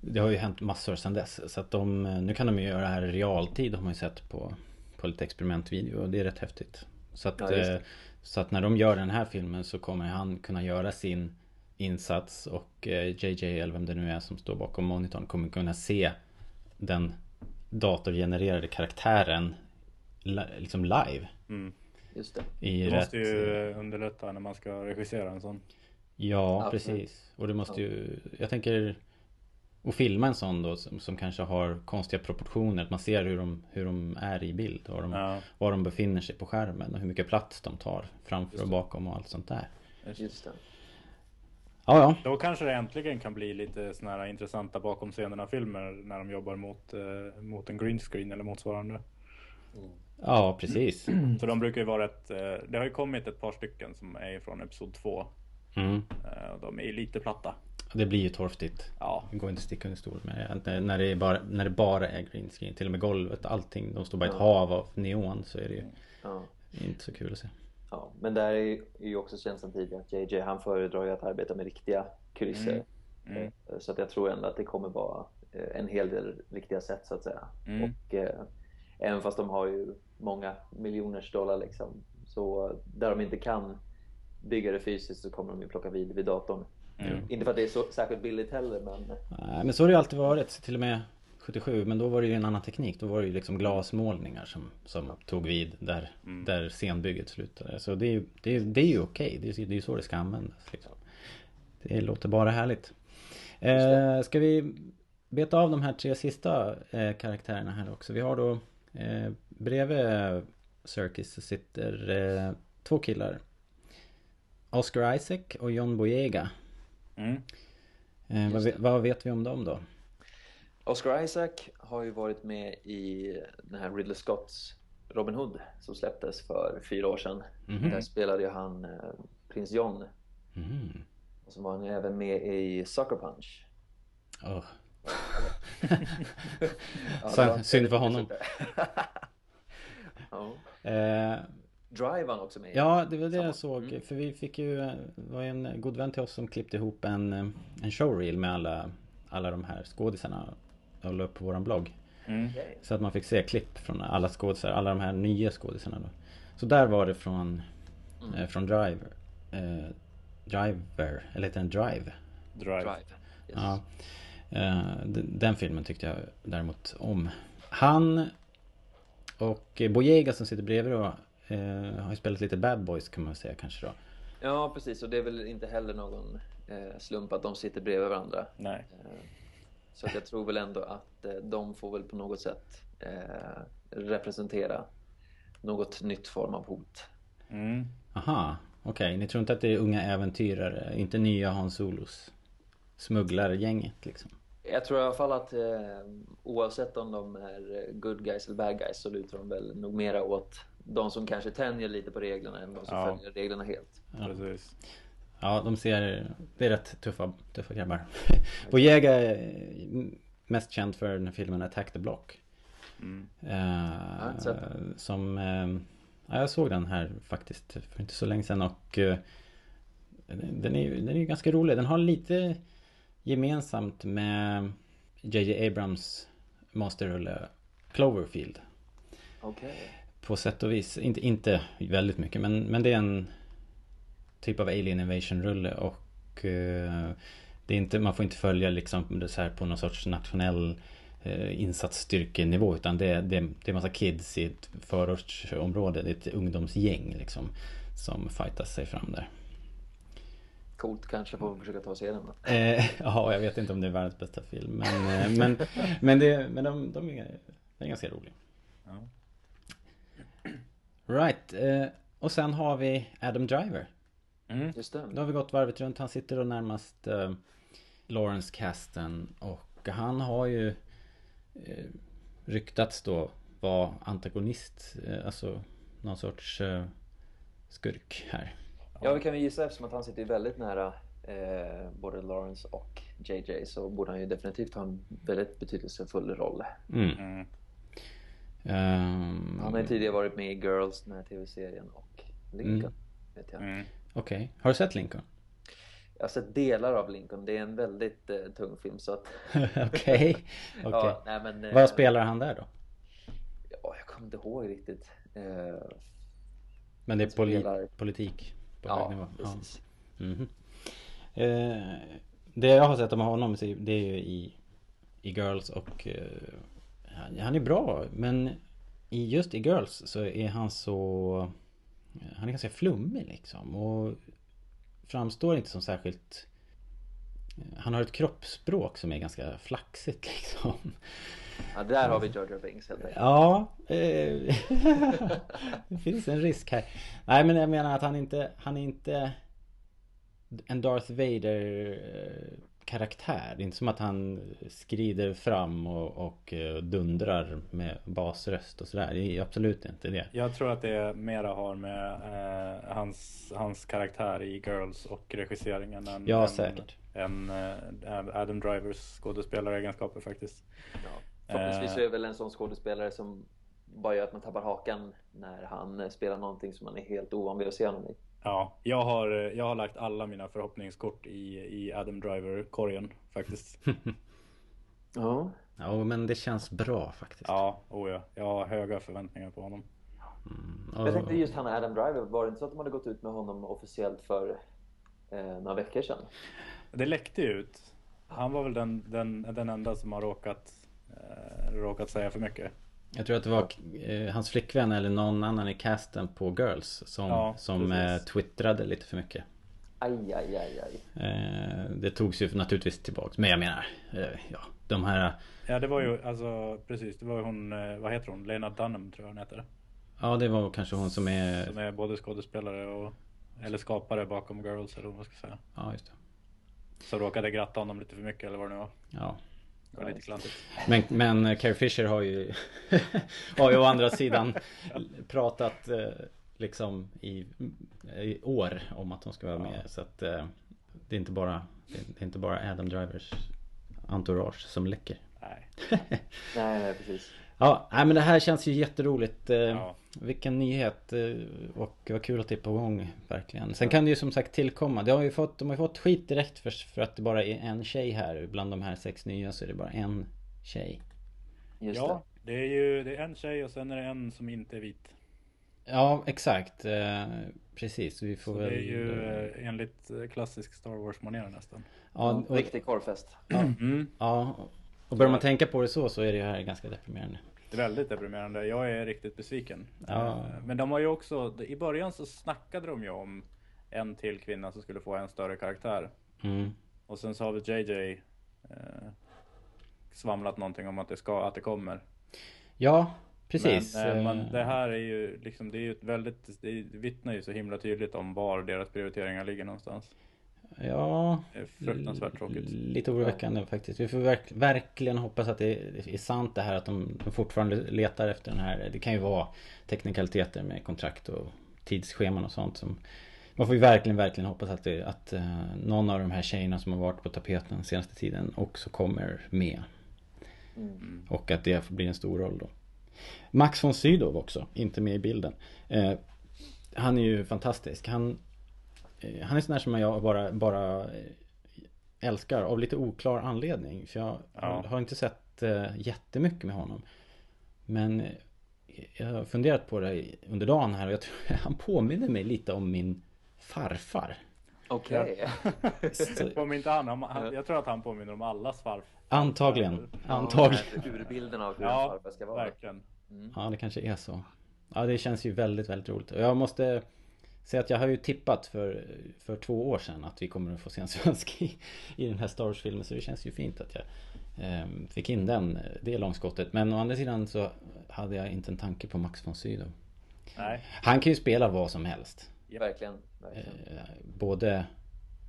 Det har ju hänt massor sedan dess. Så att de, nu kan de ju göra det här i realtid har man ju sett på, på lite experimentvideo och det är rätt häftigt. Så att, Ja, eh, så att när de gör den här filmen så kommer han kunna göra sin insats och eh, JJ eller vem det nu är som står bakom monitorn kommer kunna se den datorgenererade karaktären li- liksom live. Mm. Just det. I Det rätt, måste ju eh, underlätta när man ska regissera en sån. Ja, Absolut. precis. Och det måste ju, jag tänker att filma en sån då som, som kanske har konstiga proportioner. Att man ser hur de, hur de är i bild. Och de, Ja, Var de befinner sig på skärmen och hur mycket plats de tar framför Just och bakom och allt sånt där. Just det. Ja, ja. Då kanske det äntligen kan bli lite såna här intressanta bakom scenerna filmer när de jobbar mot, eh, mot en green screen eller motsvarande. Ja, precis. Så de brukar ju vara ett, eh, det har ju kommit ett par stycken som är från Episod 2 Mm. Eh, och de är ju lite platta. Det blir ju torftigt. Ja. Det går inte att sticka under stol med det. När det, bara, när det bara är green screen. Till och med golvet, allting. De står bara i ett Ja. hav av neon. Så är det ju Ja. inte så kul att se. Ja, men där är ju- också känt sedan tidigare att JJ han föredrar ju att arbeta med riktiga kulisser. Mm. Mm. Eh, Så att jag tror ändå att det kommer vara eh, en hel del riktiga sätt så att säga. Mm. Och eh, även fast de har ju många miljoners dollar liksom. Så där de inte kan bygga det fysiskt så kommer de ju plocka vid vid datorn. Mm. Inte för att det är så särskilt billigt heller men Nej, men så har det ju alltid varit. Till och med 77. Men då var det ju en annan teknik. Då var det ju liksom glasmålningar som, som tog vid där, Mm. där scenbygget slutade. Så det är ju, det är, det är ju okej. Det, är, det är ju så det ska användas. Liksom. Det låter bara härligt. Eh, ska vi beta av de här tre sista eh, karaktärerna här också. Vi har då eh, bredvid Circus så sitter eh, två killar. Oscar Isaac och John Boyega. Mm. Eh, vad, vad vet vi om dem då? Oscar Isaac har ju varit med i den här Ridley Scotts Robin Hood som släpptes för fyra år sedan. Mhm. Där spelade ju han eh, prins John Mm. och så var han ju även med i Sucker Punch. Åh. Ja, synd för honom. ja. Eh, Drive var också med ja, det var det Samma. jag såg. Mm. För vi fick ju, det var en god vän till oss som klippte ihop en, eh, en showreel med alla, alla de här skådisarna och la upp på våran blogg. Mm. Så att man fick se klipp från alla skådisar, alla de här nya skådisarna då. Så där var det från, Mm. eh, från Drive. Eh, Driver, eller heter den Drive? Drive. Drive. Yes. Ja. Eh, d- Den filmen tyckte jag däremot om. Han och Boyega som sitter bredvid då har ju spelat lite bad boys kan man säga kanske då. Ja, precis. Och det är väl inte heller någon eh, slump att de sitter bredvid varandra. Nej. Eh, Så att jag tror väl ändå att eh, de får väl på något sätt eh, representera något nytt form av hot. Mm. Aha, okej. Ni tror inte att det är unga äventyrare, inte nya Hans Solos smugglargänget liksom? Jag tror i alla fall att eh, oavsett om de är eh, good guys eller bad guys så lutar de väl nog mera åt de som kanske tänjer lite på reglerna än de som Ja. följer reglerna helt. Ja. Precis. Ja, de ser, det är rätt tuffa, tuffa grabbar. Boyega är mest känd för den här filmen Attack the Block. Mm. inte sett Eh, som... Eh, ja, jag såg den här faktiskt för inte så länge sedan och... Eh, den, är, ju- den är ganska rolig. Den har lite gemensamt med JJ Abrams masterrulle Cloverfield. Okej. På sätt och vis. Inte, inte väldigt mycket men, men det är en typ av Alien Invasion-rulle och eh, det är inte, man får inte följa liksom det så här på någon sorts nationell eh, insatsstyrkenivå utan det, är- det, är- det är massa kids i ett förortsområde, det är ett ungdomsgäng liksom som fightas sig fram där. Coolt, kanske får vi försöka ta oss igenom då. Eh, ja, jag vet inte om det är världens bästa film men, eh, men, men, det, men de, de är, den är ganska rolig. Ja. Right, eh, och sen har vi Adam Driver. Mm. Just det. Då har vi gått varvet runt. Han sitter då närmast eh, Lawrence Kasten och han har ju eh, ryktats då vara antagonist, eh, alltså någon sorts eh, skurk här. Ja, vi kan väl gissa eftersom att han sitter ju väldigt nära eh, både Lawrence och JJ så borde han ju definitivt ha en väldigt betydelsefull roll. Mm. Mm. Ehm, Han har ju tidigare varit med i Girls, den här tv-serien, och Lincoln. Mm. Vet jag. Mm. Okej, har du sett Lincoln? jag har sett delar av Lincoln, det är en väldigt eh, tung film så att... Okej, okej. ja, nej, men, eh, Vad spelar han där då? Ja, jag kommer inte ihåg riktigt. Eh, Men det är poli- spelar- politik på ja, nivå? Ja. precis. Mhm. Eh, det jag har sett om honom det är ju i, i Girls och eh, han, är bra men i, just i Girls så är han så Han är ganska flummig liksom och framstår inte som särskilt Han har ett kroppsspråk som är ganska flaxigt liksom. Ja, där har vi Jar Binks helt enkelt. Ja, eh, det finns en risk här. Nej men jag menar att han inte, han är inte en Darth Vader eh, karaktär. Det är inte som att han skrider fram och, och eh, dundrar med basröst och sådär. Det är absolut inte det. Jag tror att det mera har med eh, hans, hans karaktär i Girls och regisseringen än, Ja, än, säkert. än eh, Adam Drivers skådespelaregenskaper faktiskt. Ja. Förhoppningsvis är det väl en sån skådespelare som bara gör att man tappar hakan när han eh, spelar någonting som man är helt ovan vid att se honom i. Ja, jag har, jag har lagt alla mina förhoppningskort i, i Adam Driver-korgen faktiskt. Ja. Ja, men det känns bra faktiskt. Ja, oh ja. Jag har höga förväntningar på honom. Och- Jag tänkte just han Adam Driver, var det inte så att de hade gått ut med honom officiellt för eh, några veckor sedan? Det läckte ut. Han var väl den, den, den enda som har råkat, eh, råkat säga för mycket. Jag tror att det var eh, hans flickvän eller någon annan i casten på Girls som, Ja, som eh, twittrade lite för mycket. Aj, aj, aj, aj. Eh, det togs ju naturligtvis tillbaks. Men jag menar, eh, ja, de här... Ja, det var ju alltså precis. Det var ju hon, eh, vad heter hon? Lena Dunham tror jag hon heter. Ja, det var kanske hon som är... Som är både skådespelare och eller skapare bakom Girls eller vad man ska säga. Ja, just det. Som råkade gratta honom lite för mycket eller vad det nu var. Ja. Det var lite klantigt. Men, men Carrie Fisher har ju Har ju å andra sidan Pratat eh, Liksom i, i år om att hon ska vara med så att eh, Det är inte bara Det är inte bara Adam Drivers Entourage som läcker Nej. Nej, nej, precis. Ja, nej, men det här känns ju jätteroligt eh, Ja. Vilken nyhet eh, Och vad kul att det är på gång Verkligen Sen kan det ju som sagt tillkomma Det har ju fått, De har ju fått skit direkt för, för att det bara är en tjej här Bland de här sex nya så är det bara en tjej Just Ja, det är ju det är en tjej och sen är det en som inte är vit. Ja, exakt. Eh, precis. Vi får Så väl... det är ju enligt klassisk Star Wars-manér nästan. Ja, det. och, Riktig korvfest. Mm. ja, och börjar man tänka på det så så är det här ganska deprimerande. Det är väldigt deprimerande. Jag är riktigt besviken. Ja. Eh, Men de har ju också, i början så snackade de ju om en till kvinna som skulle få en större karaktär. Mm. Och sen så har väl JJ eh, svamlat någonting om att det ska, att det kommer. Ja, precis. Men, eh, men Eh, det här är ju liksom, det är ju ett väldigt, det vittnar ju så himla tydligt om var deras prioriteringar ligger någonstans. Ja, fruktansvärt tråkigt. lite oroväckande faktiskt. Vi får verk, verkligen hoppas att det är sant det här att de, de fortfarande letar efter den här. Det kan ju vara teknikaliteter med kontrakt och tidsscheman och sånt som man får ju verkligen, verkligen hoppas att, det, att eh, någon av de här tjejerna som har varit på tapeten den senaste tiden också kommer med. Mm. Och att det blir en stor roll då. Max von Sydow också, inte med i bilden. Eh, han är ju fantastisk. Han, han är sån där som jag bara, bara eh, älskar av lite oklar anledning. För jag Ja. har inte sett eh, jättemycket med honom. Men eh, jag har funderat på det under dagen här och jag tror han påminner mig lite om min farfar. Okej. Om inte han, jag tror att han påminner om allas farfar. antagligen. Ja, Antagligen. här Urbilden av hur Ja, en farfar ska vara. Verkligen. Ja, det kanske är så. Ja, det känns ju väldigt, väldigt roligt. Jag måste säga att jag har ju tippat för, för två år sedan att vi kommer att få se en svensk i, i den här Star Wars-filmen. Så det känns ju fint att jag eh, fick in den, det långskottet. Men å andra sidan så hade jag inte en tanke på Max von Sydow. Nej. Han kan ju spela vad som helst. Verkligen. verkligen. Eh, både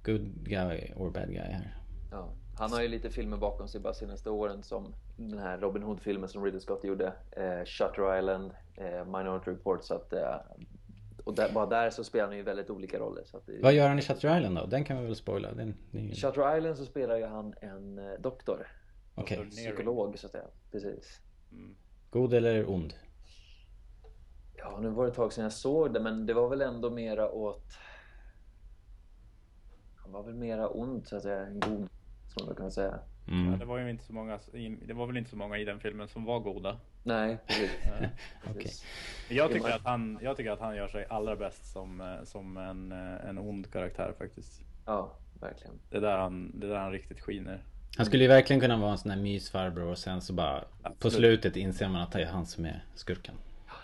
good guy or bad guy här. Ja. Han har ju lite filmer bakom sig bara senaste åren som den här Robin Hood-filmen som Ridley Scott gjorde. Eh, Shutter Island, eh, Minority Report. Så att, eh, och där, bara där så spelar han ju väldigt olika roller. Så att det, Vad gör han i Shutter Island då? Den kan vi väl spoila? Den, är ju... Shutter Island så spelar ju han en eh, doktor. Okej. Nero. Psykolog så att säga. Precis. Mm. God eller ond? Ja, nu var det ett tag sedan jag såg det, men det var väl ändå mera åt... Han var väl mera ond så att säga, än god, som man kan säga. Ja, Mm. det var ju inte så många, i- det var väl inte så många i den filmen som var goda. Nej, precis. Men Jag tycker att han, jag tycker att han gör sig allra bäst som, eh, som en, eh, en ond karaktär faktiskt. Ja, verkligen. Det är där han, det är där han riktigt skiner. Han skulle ju verkligen kunna vara en sån här mysfarbror och sen så bara På Absolut. slutet inser man att det är han som är skurken.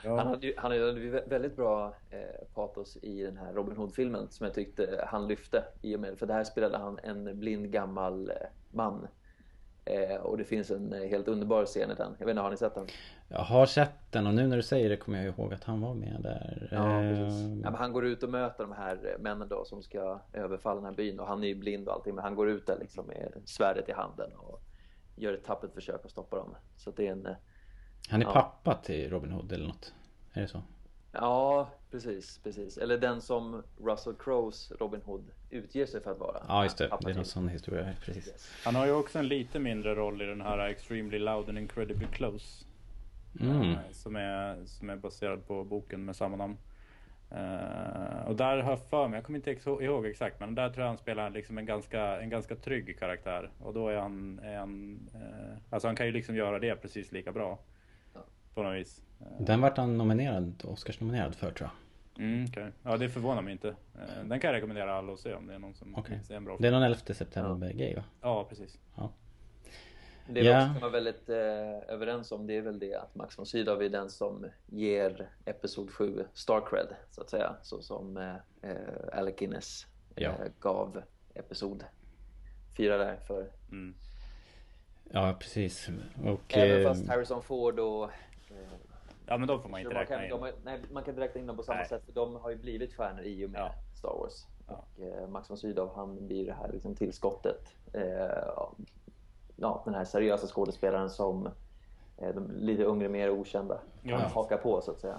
Han hade ju, han hade ju vä- väldigt bra eh, patos i den här Robin Hood-filmen som jag tyckte han lyfte i och med, för där spelade han en blind gammal eh, man. Eh, och det finns en eh, helt underbar scen i den. Jag vet inte, har ni sett den? Jag har sett den och nu när du säger det kommer jag ihåg att han var med där. Ja, Eh, precis. Ja, han går ut och möter de här männen då som ska överfalla den här byn och han är ju blind och allting men han går ut där liksom med svärdet i handen och gör ett tappert försök att stoppa dem. Så det är en... Han är Ja. pappa till Robin Hood eller något. Är det så? Ja, precis, precis. Eller den som Russell Crowes Robin Hood utger sig för att vara. Ja just det, det är någon sån historia. Precis. Han har ju också en lite mindre roll i den här Extremely Loud and Incredibly Close. Mm. eh, Som, är, som är baserad på boken med samma namn. Eh, och där har jag för mig, jag kommer inte ex- ihåg exakt, men där tror jag han spelar liksom en, ganska, en ganska trygg karaktär. Och då är han, är han eh, alltså han kan ju liksom göra det precis lika bra. Ja. På något vis. Eh, Den vart han nominerad, Oscars-nominerad för tror jag. Mm, okej. Ja, det förvånar mig inte. Eh, Den kan jag rekommendera alla att se om det är någon som Okej. vill se en bra Det är film. någon 11 september-grej va? Ja, precis. Det vi Ja. också kan vara väldigt eh, överens om det är väl det att Max von Sydow är den som ger Episod 7 Star Cred så att säga. Så som eh, eh, Alec Guinness eh, Ja. gav Episod 4 där för Mm. Ja precis. Och... Även eh, fast Harrison Ford och eh, Ja, men de får man inte man, räkna kan, in. de har, nej, man kan inte räkna in dem på samma Nej. sätt för de har ju blivit stjärnor i och med Ja. Star Wars. Ja. Och eh, Max von Sydow han blir det här liksom, tillskottet. Eh, ja, den här seriösa skådespelaren som eh, de lite yngre, mer okända Ja. hakar på så att säga.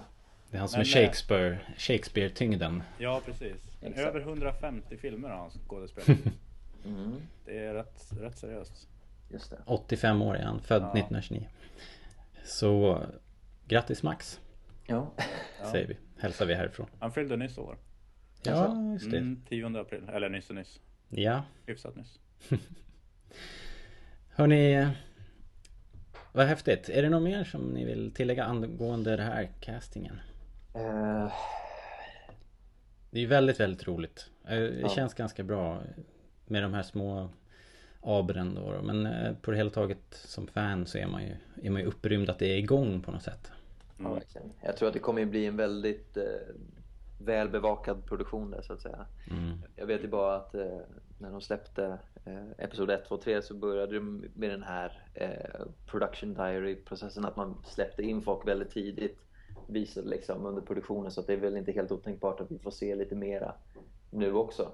Det är han som Men, är eh, Shakespeare, Shakespeare-tyngden. Ja, precis. Men Exakt. över 150 filmer har han skådespelat. Mm, Det är rätt, rätt seriöst. just det. 85 år är han, född Ja. 1929. Så grattis Max, Ja. Säger vi. Hälsar vi härifrån. Han fyllde nyss år. Ja, just det. Mm, 10 april. Eller nyss och nyss. Ja. Hyfsat nyss. Hörni, vad häftigt. Är det något mer som ni vill tillägga angående det här castingen? Eh, Det är ju väldigt, väldigt roligt. Eh, Det Ja. känns ganska bra med de här små abren då. Men eh, på det hela taget som fan så är man ju, är man ju upprymd att det är igång på något sätt. Ja, Mm. verkligen. Jag tror att det kommer bli en väldigt eh, välbevakad produktion där så att säga. Mm. Jag vet ju bara att eh, när de släppte eh, Episod 1, 2, 3 så började de med den här eh, production diary processen att man släppte in folk väldigt tidigt visade liksom under produktionen så att det är väl inte helt otänkbart att vi får se lite mera nu också.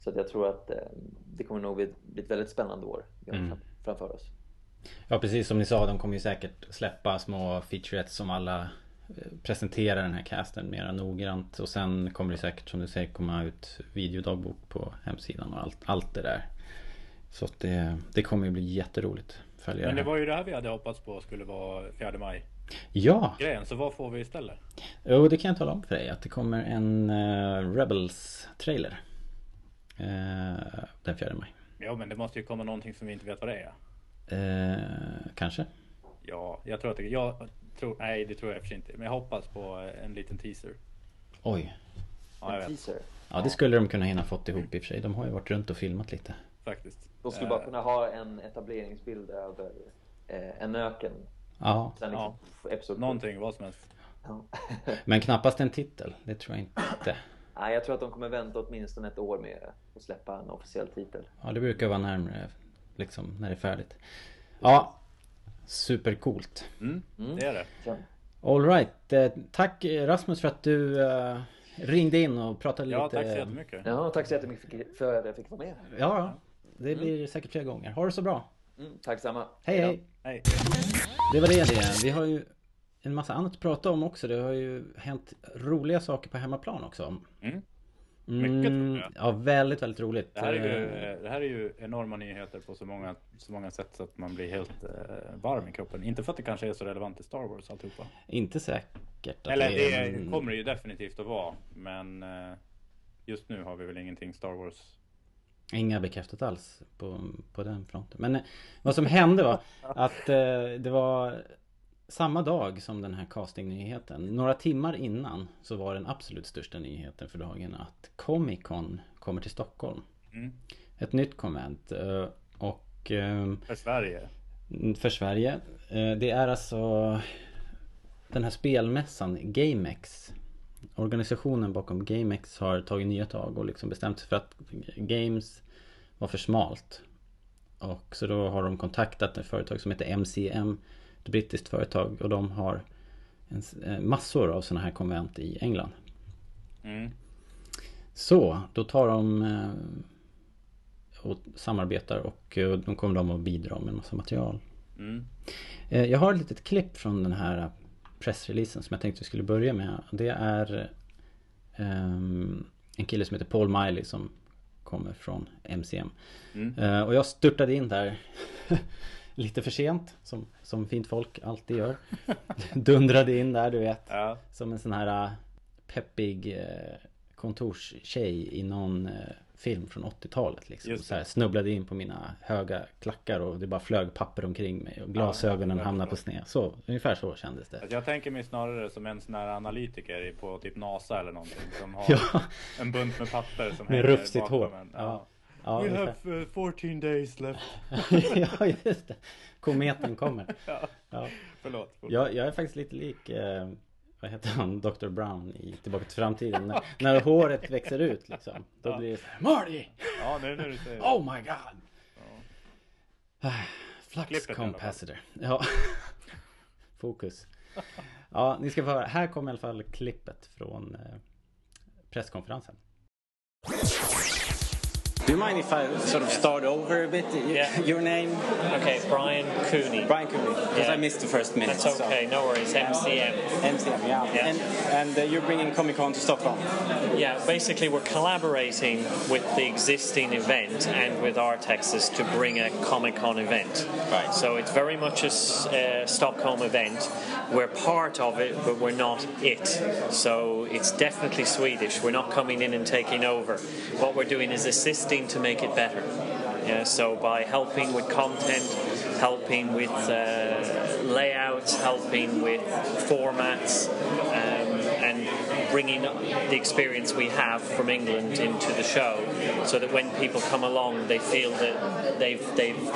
Så att jag tror att eh, det kommer nog bli, bli ett väldigt spännande år Mm. fram, framför oss. Ja precis som ni sa, de kommer ju säkert släppa små featurettes som alla eh, presenterar den här casten mera noggrant och sen kommer det säkert som du säger komma ut videodagbok på hemsidan och allt, allt det där. Så att det, det kommer ju bli jätteroligt att följa Men det var ju det här vi hade hoppats på skulle vara 4 maj. Ja! Grejen, så vad får vi istället? Jo det kan jag tala om för dig att det kommer en eh, Rebels trailer. Eh, den 4 maj. Ja, men det måste ju komma någonting som vi inte vet vad det är. Eh, kanske? Ja, jag tror att det... Jag tror, nej, det tror jag för inte. Men jag hoppas på en liten teaser. Oj. Ja, en teaser. Ja det skulle de kunna hinna fått ihop i och för sig. De har ju varit runt och filmat lite. Faktiskt. De skulle Eh, bara kunna ha en etableringsbild över eh, en öken. Ja. Sen liksom, episod Någonting, vad som helst. Ja. Men knappast en titel. Det tror jag inte. Nej, jag tror att de kommer vänta åtminstone ett år med att släppa en officiell titel. Ja, det brukar vara närmare liksom när det är färdigt. Ja, supercoolt. Mm, Mm. det är det. Ja. Alright, eh, tack Rasmus för att du eh, ringde in och pratade Ja, lite. tack så jättemycket. Ja, tack så jättemycket för att jag fick vara med. Ja, ja. Det blir säkert fler gånger. Ha det så bra. Mm, tack samma. Hej hej. Hej. Det var det det. Vi har ju en massa annat att prata om också. Det har ju hänt roliga saker på hemmaplan också. Mm. Mycket Mm. Ja, väldigt, väldigt roligt. Det här, är ju, Eh, det här är ju enorma nyheter på så många, så många sätt så att man blir helt eh, varm i kroppen. Inte för att det kanske är så relevant i Star Wars alltihopa. Inte säkert Eller det det är... kommer det ju definitivt att vara. Men eh, just nu har vi väl ingenting Star Wars. Inga bekräftat alls på, på den fronten. Men eh, vad som hände var att eh, det var samma dag som den här castingnyheten. Några timmar innan så var den absolut största nyheten för dagen att Comic Con kommer till Stockholm. Mm. Ett nytt konvent. eh, Och eh, För Sverige. för Sverige. Eh, Det är alltså den här spelmässan GameX. Organisationen bakom GameX har tagit nya tag och liksom bestämt sig för att Games var för smalt. Och så då har de kontaktat ett företag som heter MCM. Ett brittiskt företag. Och de har en, eh, massor av sådana här konvent i England. Mm. Så, då tar de eh, och samarbetar och eh, då kommer de att bidra med en massa material. Mm. Jag har ett litet klipp från den här pressreleasen som jag tänkte vi skulle börja med. Det är ehm, en kille som heter Paul Miley som kommer från MCM. Mm. Och jag störtade in där lite för sent som, som fint folk alltid gör. Dundrade in där du vet. Ja. Som en sån här äh, peppig eh, kontorstjej i någon eh, film från 80-talet liksom. Så här, snubblade in på mina höga klackar och det bara flög papper omkring mig och glasögonen jag hamnade på sned. Så, ungefär så kändes det. Alltså jag tänker mig snarare som en sån här analytiker på typ NASA eller någonting som har Ja, en bunt med papper som med hänger bakom hår. en. Ja, ja, We have uh, 14 days left. ja just det. Kometen kommer. Ja, Ja. förlåt. förlåt. Jag, jag är faktiskt lite lik eh, vad heter han? Dr. Brown i Tillbaka till framtiden. När, när håret växer ut liksom. Då Ja. blir det så här, Marty! Ja, nu när du säger det. Oh my god! Ja. Flux Klippet capacitor. Ja. Fokus. Ja, ni ska få höra. Här kommer i alla fall klippet från eh, presskonferensen. Do you mind if I sort of start over a bit? Yeah. Your name? Okay, Brian Cooney. Brian Cooney. Because Yeah. I missed the first minute. That's okay, no worries. MCM. MCM, yeah. Yeah. And, and uh, you're bringing Comic Con to Stockholm. Yeah, basically we're collaborating with the existing event and with Artexes to bring a Comic Con event. Right. So it's very much a uh, Stockholm event. We're part of it, but we're not it. So it's definitely Swedish. We're not coming in and taking over. What we're doing is assisting to make it better. Yeah, so by helping with content, helping with uh, layouts, helping with formats, um, and bringing the experience we have from England into the show, so that when people come along, they feel that they've they've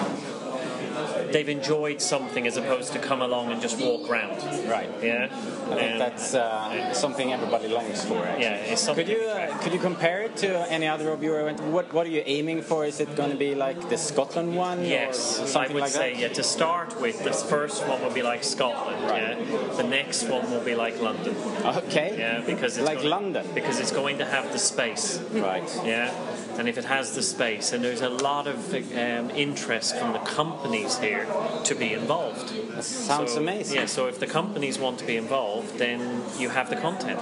they've enjoyed something as opposed to come along and just walk around. Right. Yeah, I think And- that's uh, something everybody longs for. Actually. yeah. It's something Could you uh, could you compare it to any other of your events? What what are you aiming for? Is it going to be like the Scotland one? Yes, or I something would like say that? yeah. To start with, this first one will be like Scotland. Right. Yeah, the next one will be like London. Okay. Yeah, because it's like going- London. Because it's going to have the space. Right. Yeah, and if it has the space, and there's a lot of um, interest from the companies here to be involved. That sounds So, amazing. Yeah, so if the companies want to be involved, then you have the content.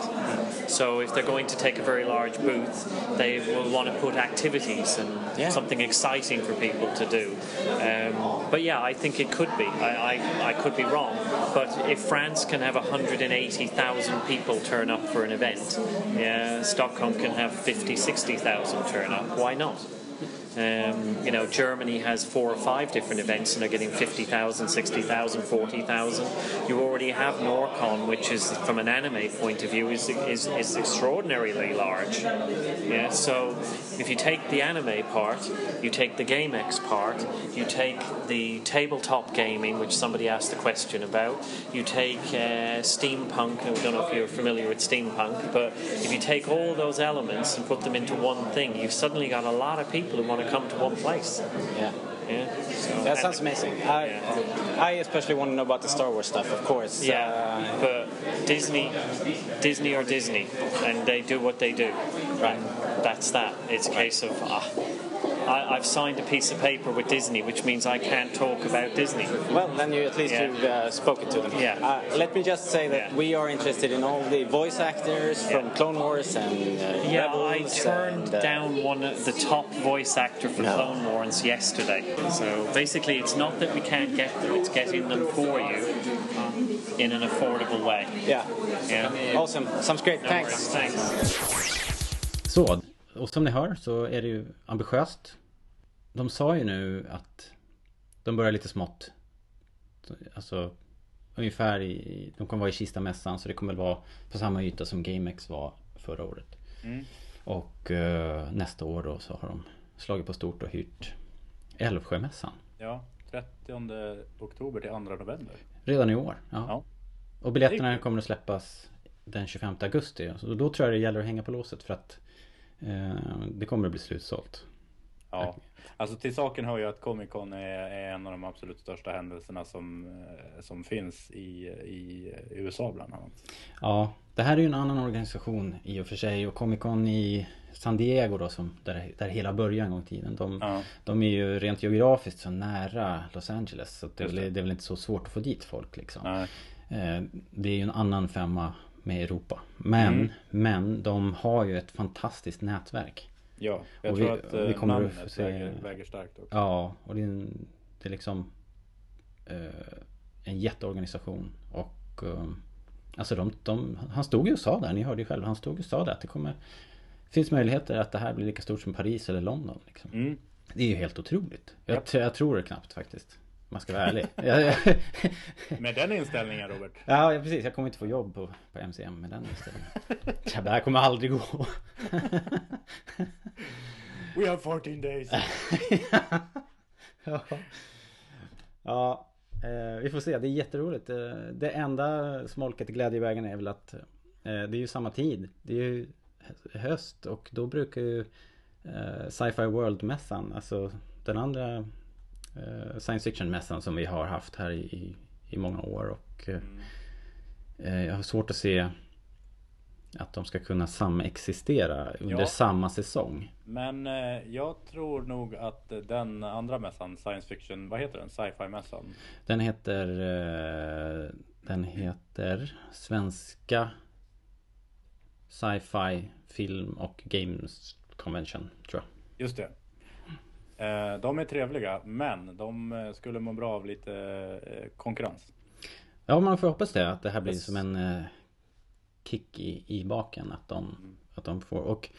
So if they're going to take a very large booth, they will want to put activities and Yeah. something exciting for people to do. Um, but yeah, I think it could be. I, I, I could be wrong. But if France can have 180,000 people turn up for an event, yeah, Stockholm can have 50, 60,000 turn up. Why not? Um, you know, Germany has four or five different events and they're getting 50,000, 60,000, 40,000. You already have Norcon, which is, from an anime point of view, is, is, is extraordinarily large. Yeah, so if you take the anime part, you take the GameX part, you take the tabletop gaming, which somebody asked a question about, you take uh, steampunk, I don't know if you're familiar with steampunk, but if you take all those elements and put them into one thing, you've suddenly got a lot of people who want to come to one place. Yeah. Yeah, so, That sounds amazing. I, Yeah. I especially want to know about the Star Wars stuff, of course. Yeah, Uh, but Disney, Disney or Disney, and they do what they do. Right. That's that. It's a case of ah, I, I've signed a piece of paper with Disney, which means I can't talk about Disney. Well, then you at least Yeah. you've uh, spoken to them. Yeah. Uh, let me just say that Yeah. we are interested in all the voice actors from Yeah. Clone Wars and uh, Yeah, Rebels. I turned and, uh, down one of the top voice actor for No. Clone Wars yesterday. So basically, it's not that we can't get them; it's getting them for you in an affordable way. Yeah. Yeah. Awesome. Sounds great. No Thanks. worries. Thanks. Så, och som ni hör så är det ju ambitiöst. De sa ju nu att de börjar lite smått. Alltså ungefär i, de kommer vara i Kistamässan så det kommer vara på samma yta som GameX var förra året. Mm. Och eh, nästa år då så har de slagit på stort och hyrt Älvsjömässan. Ja, 30 oktober till 2 november. Redan i år. Ja. Ja. Och biljetterna kommer att släppas den 25 augusti. Så då tror jag det gäller att hänga på låset för att det kommer att bli slutsålt. Ja, Alltså till saken hör ju att Comic Con är, är en av de absolut största händelserna som, eh, som finns i, i USA bland annat. Ja, det här är ju en annan organisation i och för sig och Comic Con i San Diego då som där, där hela började en gång i tiden. De, Ja. de är ju rent geografiskt så nära Los Angeles så det, är Just väl- det. det är väl inte så svårt att få dit folk liksom. Nej. Eh, Det är ju en annan femma med Europa. Men, Mm. men de har ju ett fantastiskt nätverk. Ja, jag Och tror vi- att vi eh, kommer att namnet se- väger, väger starkt också. Ja, och det är, en, det är liksom eh, en jätteorganisation. Och eh, alltså de, de, han stod ju och sa där, ni hörde ju själva, han stod och sa där att det kommer finns möjligheter att det här blir lika stort som Paris eller London. Liksom. Mm. Det är ju helt otroligt. Jag, jag tror det knappt faktiskt. Man ska vara ärlig. Med den inställningen Robert. ja, precis. Jag kommer inte få jobb på, på MCM med den inställningen. Ja, Det här kommer aldrig gå. We have 14 days. ja. ja eh, vi får se. Det är jätteroligt. Eh, det enda smolket i glädjevägen är väl att eh, det är ju samma tid. Det är ju hö- höst och då brukar ju eh, Sci-Fi World-mässan, alltså den andra eh, science fiction-mässan som vi har haft här i, i, många år och eh, eh, jag har svårt att se att de ska kunna samexistera under Ja. samma säsong. Men eh, jag tror nog att den andra mässan, science fiction, vad heter den? Sci-fi mässan? Den heter eh, Den heter Svenska Sci-Fi Film och Games Convention tror jag. Just det. Eh, de är trevliga, men de eh, skulle må bra av lite eh, konkurrens. Ja man får hoppas det att det här blir Yes. som en kick i, i baken att de, att de får och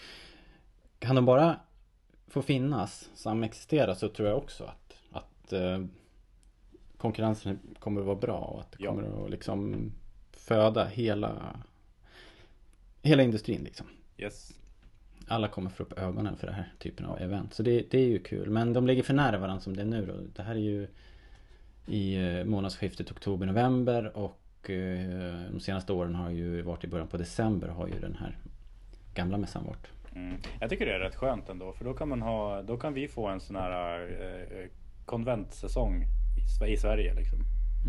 kan de bara få finnas, samexistera så tror jag också att, att konkurrensen kommer att vara bra och att det Ja. kommer att liksom föda hela hela industrin liksom. Yes. Alla kommer få upp ögonen för den här typen av event. Så det, det är ju kul. Men de ligger för nära varandra som det är nu då. Det här är ju i eh, månadsskiftet oktober-november och eh, de senaste åren har ju varit i början på december har ju den här gamla mässan varit. Mm. Jag tycker det är rätt skönt ändå, för då kan, man ha, då kan vi få en sån här eh, konventsäsong i, i Sverige. Liksom.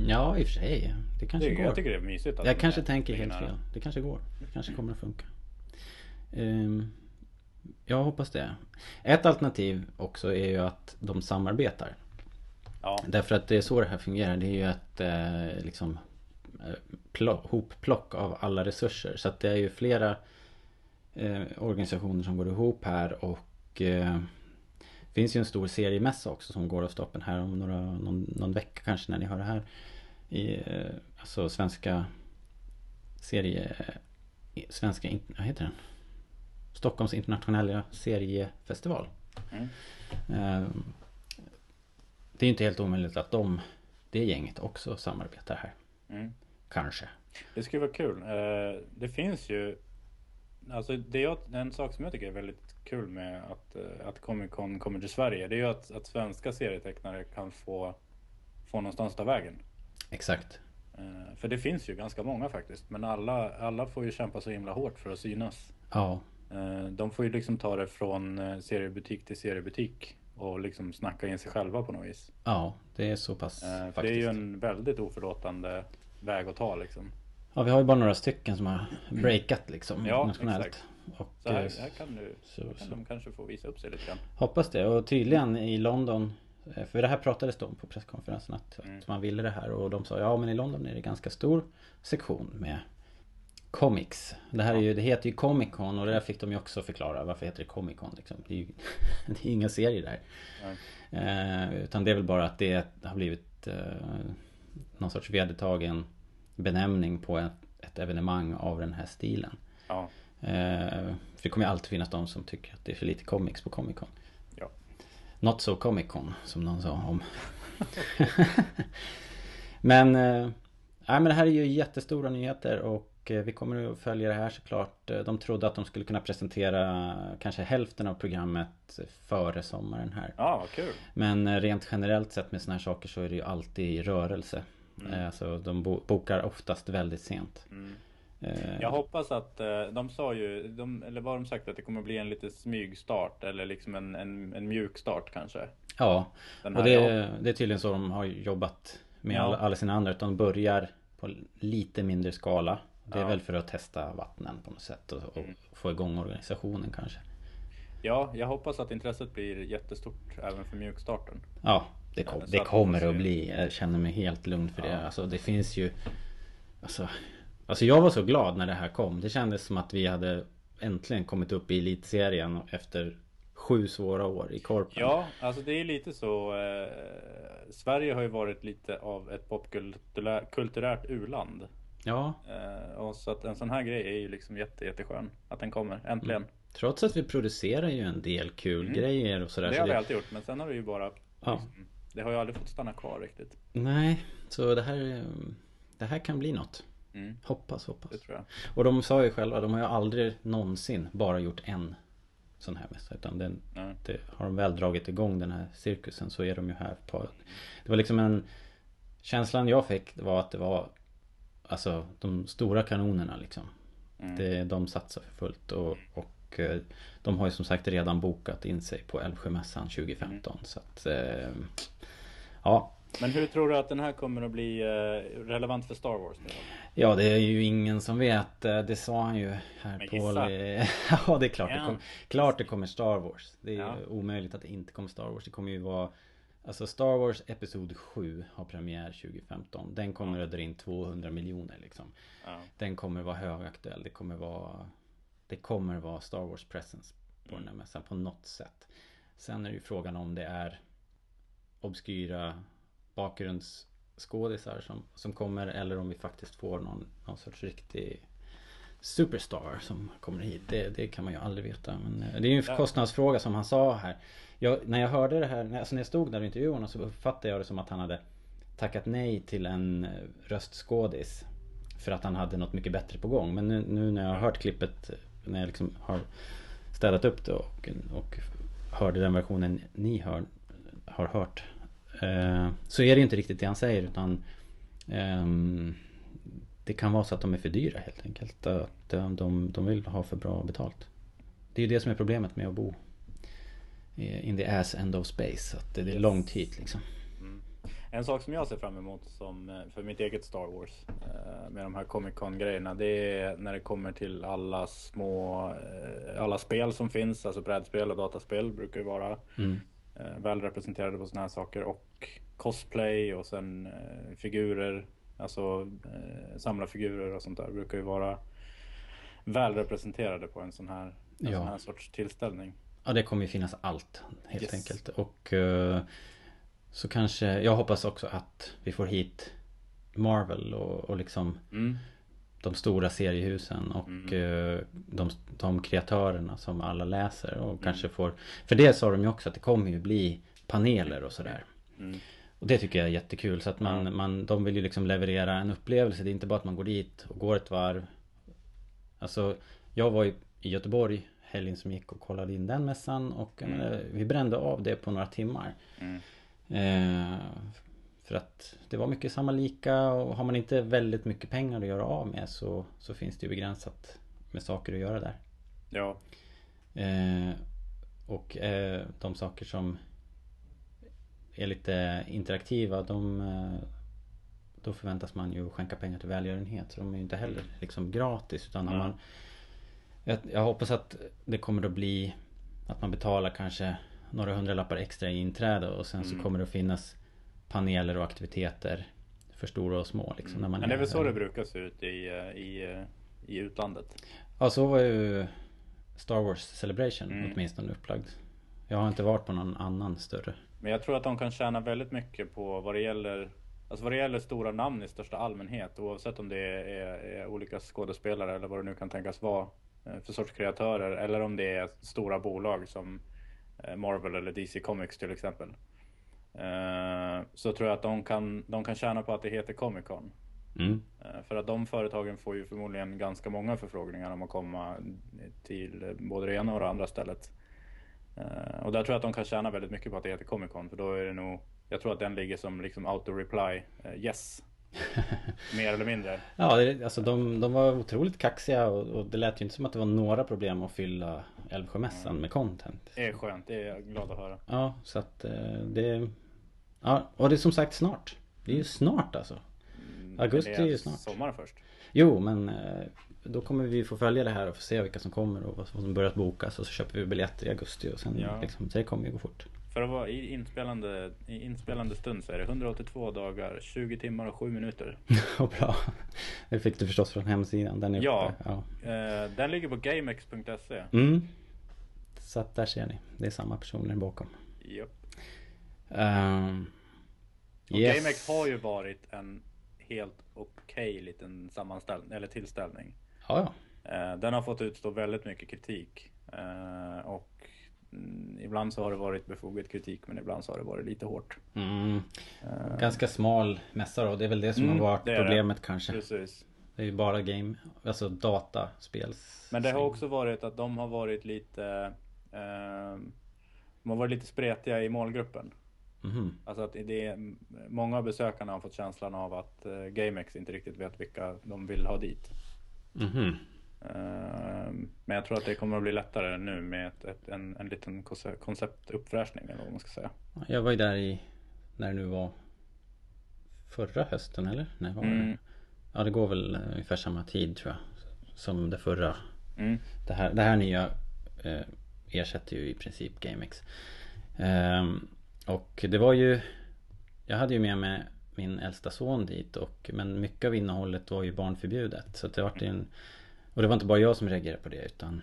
Ja, i och för sig. Det kanske Det, går. jag tycker det är mysigt. Jag kanske är- tänker helt fel. Det kanske går. Det kanske kommer att funka. Ehm, jag hoppas det. Ett alternativ också är ju att de samarbetar. Ja, Därför att det är så det här fungerar. Det är ju ett eh, liksom eh, plock, hopplock av alla resurser. Så att det är ju flera eh, organisationer som går ihop här och eh, det finns ju en stor seriemässa också som går av stapeln här om några, någon, någon vecka kanske när ni hör det här. I, eh, alltså svenska serie... Svenska, in- vad heter den? Stockholms internationella seriefestival. Mm. Eh, det är inte helt omöjligt att de, det gänget också samarbetar här. mm. Kanske. det skulle vara kul. Eh, det finns ju Alltså det är en sak som jag tycker är väldigt kul med att, eh, att Comic Con kommer till Sverige. Det är ju att, att svenska serietecknare kan få, få någonstans ta vägen. Exakt. För det finns ju ganska många faktiskt. Men alla, alla får ju kämpa så himla hårt för att synas. Ja. Eh, De får ju liksom ta det från eh, seriebutik till seriebutik. Och liksom snacka in sig själva på något vis. Ja, det är så pass Eh, För det är ju en väldigt oförlåtande väg att ta liksom. Ja, vi har ju bara några stycken som har breakat liksom Ja, nationellt. exakt. Och, Så här, här kan, du, så- kan så. de kanske få visa upp sig lite grann. Hoppas det. Och tydligen i London För det här pratades det om på presskonferensen att, Mm. att man ville det här och de sa ja men i London är det ganska stor sektion med Comics. Det här är ju, det heter ju Comic Con och det där fick de ju också förklara. Varför heter det Comic Con liksom? Det är ju det är inga serier där. Eh, utan det är väl bara att det har blivit eh, någon sorts vedertagen benämning på ett, ett evenemang av den här stilen. Ja, Eh, för det kommer ju alltid finnas de som tycker att det är för lite comics på Comic Con. ja. Not so Comic Con som någon sa om. men, eh, nej, men det här är ju jättestora nyheter och eh, vi kommer att följa det här såklart. Eh, De trodde att de skulle kunna presentera kanske hälften av programmet före sommaren här. Ja, vad kul. Men eh, rent generellt sett med såna här saker så är det ju alltid i rörelse. Mm. Alltså de bo- bokar oftast väldigt sent. Mm. Jag hoppas att de sa ju, de, eller vad har de sagt att det kommer bli en lite smygstart eller liksom en, en, en mjuk start kanske? Ja, och det, det är tydligen så de har jobbat med Ja. alla, alla sina andra. Utan de börjar på lite mindre skala. Det är Ja. väl för att testa vattnen på något sätt och, och Mm. få igång organisationen kanske. Ja, jag hoppas att intresset blir jättestort även för mjukstarten. Ja, det, kom, så det kommer att bli. Jag känner mig helt lugn för Ja. det. Alltså det finns ju alltså, alltså jag var så glad när det här kom. Det kändes som att vi hade äntligen kommit upp i elitserien efter sju svåra år i Korpen. Ja, alltså det är lite så. Eh, Sverige har ju varit lite av ett popkulturärt u-land. Ja, Eh, och så att en sån här grej är ju liksom jätte, jätteskön. Att den kommer, äntligen. Mm. trots att vi producerar ju en del kul grejer och sådär. Mm. Det så har vi alltid gjort, men sen har det ju bara... Ja. Liksom, det har ju aldrig fått stanna kvar riktigt. Nej, så det här Det här kan bli något. Mm, Hoppas, hoppas. det tror jag. Och de sa ju själva, de har ju aldrig någonsin bara gjort en sån här mässa. Utan den, det, har de väl dragit igång den här cirkusen så är de ju här på Det var liksom en Känslan jag fick var att det var Alltså de stora kanonerna liksom Mm. det, De satsar för fullt och, och eh, De har ju som sagt redan bokat in sig på Älvsjömässan 2015 Mm. så att eh, Ja Men hur tror du att den här kommer att bli eh, relevant för Star Wars? Nu? Ja det är ju ingen som vet Eh, Det sa han ju här Men på. Ja det är klart det, kom, klart det kommer Star Wars Det är Ja. omöjligt att det inte kommer Star Wars Det kommer ju vara Alltså Star Wars Episod 7 har premiär 2015 Den kommer att dra in 200 miljoner liksom. Ja. Den kommer vara högaktuell. Det kommer vara Det kommer vara Star Wars presence på den här mässan på något sätt. Sen är det ju frågan om det är Obskyra bakgrundsskådisar som, som kommer eller om vi faktiskt får någon, någon sorts riktig Superstar som kommer hit. Det, det kan man ju aldrig veta. Men eh, det är ju en kostnadsfråga som han sa här. Jag, när jag hörde det här, alltså när jag stod där och intervjuade honom så uppfattade jag det som att han hade tackat nej till en eh, röstskådis. För att han hade något mycket bättre på gång. Men nu, nu när jag har hört klippet, eh, när jag liksom har städat upp det och, och hörde den versionen ni hör, har hört. Eh, så är det inte riktigt det han säger utan ehm, det kan vara så att de är för dyra helt enkelt. Att de, de, de vill ha för bra betalt. Det är ju det som är problemet med att bo i- in the ass end of space. Att det är Yes. långt hit liksom. En sak som jag ser fram emot som, eh, för mitt eget Star Wars eh, med de här Comic Con grejerna det är när det kommer till alla små eh, alla spel som finns, alltså brädspel och dataspel brukar ju vara Mm. eh, väl representerade på sådana här saker och cosplay och sen eh, figurer, alltså eh, samlarfigurer och sånt där brukar ju vara väl representerade på en sån här, en Ja. sån här sorts tillställning. Ja det kommer ju finnas allt helt Yes. enkelt. Och eh, så kanske, jag hoppas också att vi får hit Marvel och, och liksom Mm. de stora seriehusen och Mm. eh, de, de kreatörerna som alla läser Mm. och kanske får För det sa de ju också att det kommer ju bli paneler och sådär Mm. Och det tycker jag är jättekul så att man, Ja. man De vill ju liksom leverera en upplevelse Det är inte bara att man går dit och går ett varv Alltså Jag var i Göteborg helgen som gick och kollade in den mässan och Mm. menar, vi brände av det på några timmar Mm. Eh, för att det var mycket samma lika och har man inte väldigt mycket pengar att göra av med så, så finns det ju begränsat med saker att göra där. Ja, Eh, och eh, de saker som är lite interaktiva de eh, Då förväntas man ju skänka pengar till välgörenhet så de är ju inte heller liksom gratis utan Nej. man jag, jag hoppas att det kommer att bli Att man betalar kanske Några hundralappar extra i inträde och sen så Mm. kommer det att finnas Paneler och aktiviteter För stora och små liksom när man men det är väl så det brukar se ut i, eh, i, eh, i utlandet. Ja så var ju Star Wars Celebration Mm. åtminstone upplagd Jag har inte varit på någon annan större Men jag tror att de kan tjäna väldigt mycket på vad det gäller Alltså vad det gäller stora namn i största allmänhet oavsett om det är, är, är olika skådespelare eller vad det nu kan tänkas vara eh, för sorts kreatörer eller om det är stora bolag som eh, Marvel eller DC Comics till exempel. Eh, Så tror jag att de kan, de kan tjäna på att det heter Comic Con. mm. För att de företagen får ju förmodligen ganska många förfrågningar om att komma till både det ena och det andra stället. Eh, Och där tror jag att de kan tjäna väldigt mycket på att det heter Comic Con för då är det nog Jag tror att den ligger som liksom auto-reply eh, yes Mer eller mindre. Ja, det, alltså de, de var otroligt kaxiga och, och det lät ju inte som att det var några problem att fylla Älvsjömässan med content. Det är skönt, det är jag glad att höra. Ja, så att eh, det... Ja, och det är som sagt snart. Det är ju snart alltså. Augusti Det är ju snart. Sommar först. Jo, men då kommer vi få följa det här och få se vilka som kommer och vad som börjat bokas och så köper vi biljetter i augusti och sen Ja. liksom, det kommer ju gå fort. För att vara i inspelande, i inspelande stund så är det 182 dagar, 20 timmar och 7 minuter. Bra. Det fick du förstås från hemsidan. Den är Ja. uppe. ja. Eh, den ligger på gamex.se. Mm. Så att där ser ni. Det är samma personer bakom. Japp. Um, Och GameX har ju varit en helt okej liten sammanställning, eller tillställning. Ja, ja. Eh, Den har fått utstå väldigt mycket kritik. Eh, Och mm, ibland så har det varit befogad kritik men ibland så har det varit lite hårt. Mm. Ganska smal mässa då. Det är väl det som Mm, har varit är det. problemet kanske. Precis. Det är ju bara game, alltså dataspels. Men det har också varit att de har varit lite eh, De har varit lite spretiga i målgruppen. Mhm. Alltså att det många av besökarna har fått känslan av att eh, GameX inte riktigt vet vilka de vill ha dit. Mhm. Eh, Men jag tror att det kommer att bli lättare nu med ett, ett, en, en liten konce- konceptuppfräschning eller vad man ska säga. Jag var ju där i, när det nu var Förra hösten eller? När var det? Mm. Ja det går väl eh, ungefär samma tid tror jag. Som det förra. Mm. Det här, det här nya eh, ersätter ju i princip GameX. Ehm, och det var ju Jag hade ju med mig min äldsta son dit och Men mycket av innehållet var ju barnförbjudet. Så det var en Och det var inte bara jag som reagerade på det utan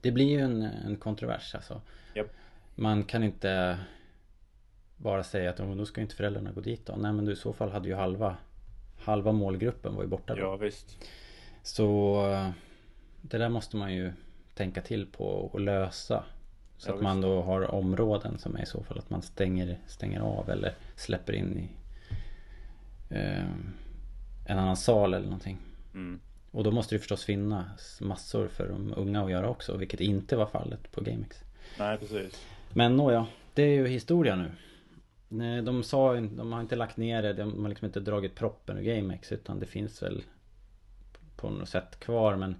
Det blir ju en, en kontrovers alltså. Japp. Man kan inte Bara säga att "Ja, men då ska inte föräldrarna gå dit då. Nej men du, i så fall hade ju halva Halva målgruppen var ju borta då. Ja visst. Så det där måste man ju tänka till på och lösa. Så Ja, att man då har områden som är i så fall att man stänger, stänger av eller släpper in i en annan sal eller någonting. Mm. Och då måste det förstås finnas massor för de unga att göra också, vilket inte var fallet på GameX. Nej precis. Men nåja, det är ju historia nu. Nej, De sa de har inte lagt ner det, de har liksom inte dragit proppen ur GameX utan det finns väl på något sätt kvar men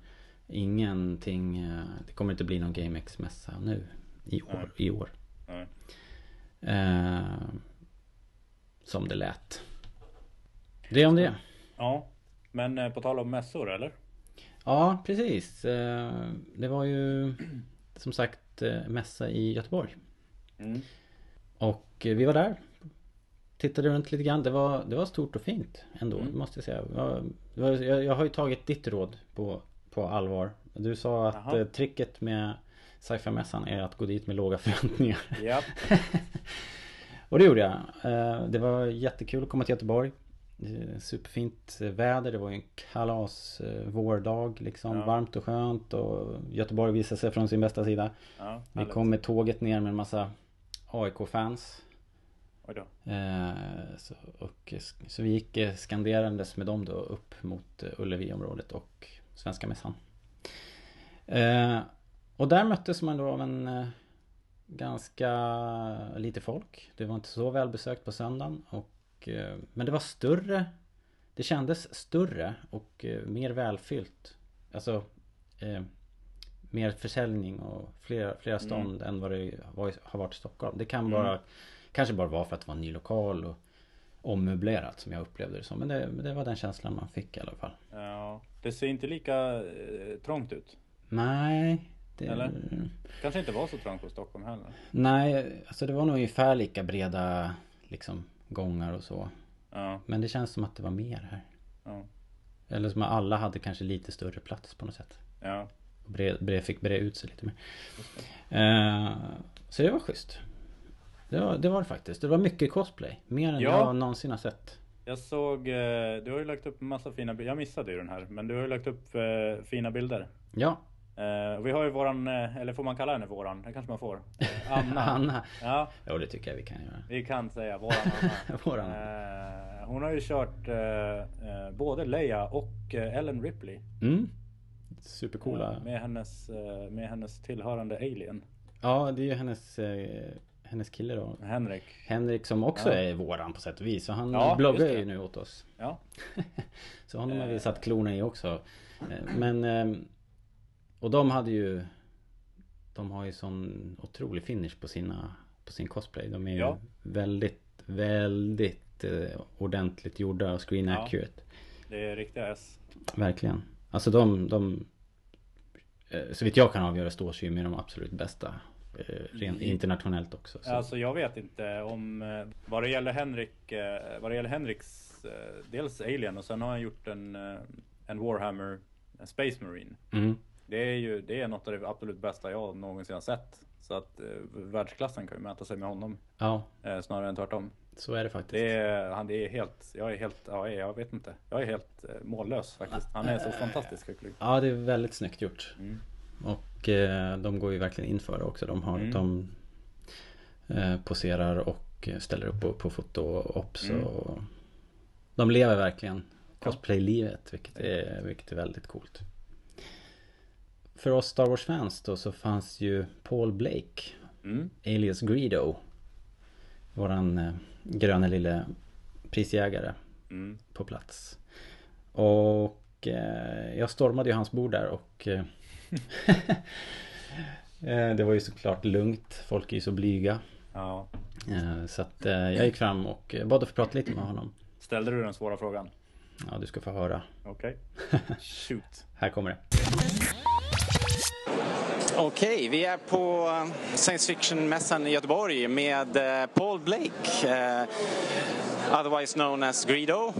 ingenting, eh, det kommer inte bli någon GameX-mässa nu i år. Nej. I år. Nej. Eh, som det lät. Det om det. Ja. Men eh, på tal om mässor eller? Ja, precis. Eh, det var ju som sagt eh, mässa i Göteborg. Mm. Och vi var där Tittade runt lite grann. Det var, det var stort och fint ändå, Mm. måste jag säga. Jag, jag har ju tagit ditt råd på, på allvar. Du sa att Jaha. eh, tricket med sci-fi-mässan är att gå dit med låga förväntningar. Ja. Och det gjorde jag. Det var jättekul att komma till Göteborg. Eh, Superfint väder. Det var ju en kalas eh, vårdag liksom. Ja. Varmt och skönt och Göteborg visade sig från sin bästa sida. ja Vi kom med tåget ner med en massa AIK-fans. Eh, så, och, så vi gick eh, skanderandes med dem då upp mot Ullevi-området och Svenska Mässan. Eh, och där möttes man då av en eh, ganska lite folk. Det var inte så välbesökt på söndagen. Och, eh, men det var större. Det kändes större och eh, mer välfyllt. Alltså eh, mer försäljning och flera, flera stånd än vad det var, har varit i Stockholm. Det kan bara Kanske bara var för att det var en ny lokal och ommöblerat som jag upplevde det som. Men det, det var den känslan man fick i alla fall. Ja. Det ser inte lika eh, trångt ut. Nej. Det, Eller? Kanske inte var så trångt på Stockholm heller. Nej, alltså det var nog ungefär lika breda liksom gångar och så. Ja. Men det känns som att det var mer här. Ja. Eller som att alla hade kanske lite större plats på något sätt. Ja. Och bre, bre, fick bre ut sig lite mer. Eh, så det var schysst. Det var, det var det faktiskt. Det var mycket cosplay. Mer än Ja. jag någonsin har sett. Jag såg, eh, du har ju lagt upp massa fina bilder. Jag missade ju den här. Men du har ju lagt upp eh, fina bilder. Ja, Eh, vi har ju våran, eh, eller får man kalla henne våran? Det kanske man får. Eh, Anna. Anna. Ja, Jo, det tycker jag vi kan göra. vi kan säga våran Anna. Våran. Hon har ju kört både Leia och Ellen Ripley. Mm. Supercoola. Med, hennes, med hennes tillhörande Alien. Ja, det är ju hennes, hennes kille då. Henrik. Henrik som också Ja. är våran på sätt och vis. Så han Ja, bloggar ju nu åt oss. Ja. Så honom har vi satt klorna i också. Men... Och de hade ju... De har ju sån otrolig finish på sina... På sin cosplay. De är ju Ja. väldigt, väldigt eh, ordentligt gjorda och screen Ja. accurate. Det är riktiga S. Verkligen. Alltså de... de eh, så vitt jag kan avgöra står sig ju med de absolut bästa. eh, Rent Mm. internationellt också. Så. Alltså jag vet inte om eh, vad det gäller Henrik, eh, vad det gäller Henriks, dels Alien och sen har han gjort en, en Warhammer, en Space Marine. Mm. Det är ju det är något av det absolut bästa jag någonsin har sett. Så att eh, världsklassen kan ju mäta sig med honom Ja, eh, snarare än tvärtom. så är det faktiskt. Det är, han det är helt, jag är helt, ja jag vet inte. Jag är helt eh, mållös faktiskt. Han är så fantastisk skicklig. Ja, det är väldigt snyggt gjort. Mm. Och eh, de går ju verkligen in för det också. De, har, Mm. de eh, poserar och ställer upp på, på foto-ops. Mm. Och de lever verkligen cosplay-livet. Vilket är, vilket är väldigt coolt. För oss Star Wars-fans då så fanns ju Paul Blake. Mm. alias Greedo. Våran eh, gröna lille prisjägare Mm. på plats. Och eh, jag stormade ju hans bord där och eh, eh, Det var ju såklart lugnt. Folk är ju så blyga. Ja. Eh, så att eh, jag gick fram och bad att få prata lite med honom. Ställde du den svåra frågan? Ja, du ska få höra. Okej. Shoot. Här kommer det. Okej, vi är på eh, science fiction-mässan i Göteborg med eh, Paul Blake, eh, otherwise known as Greedo.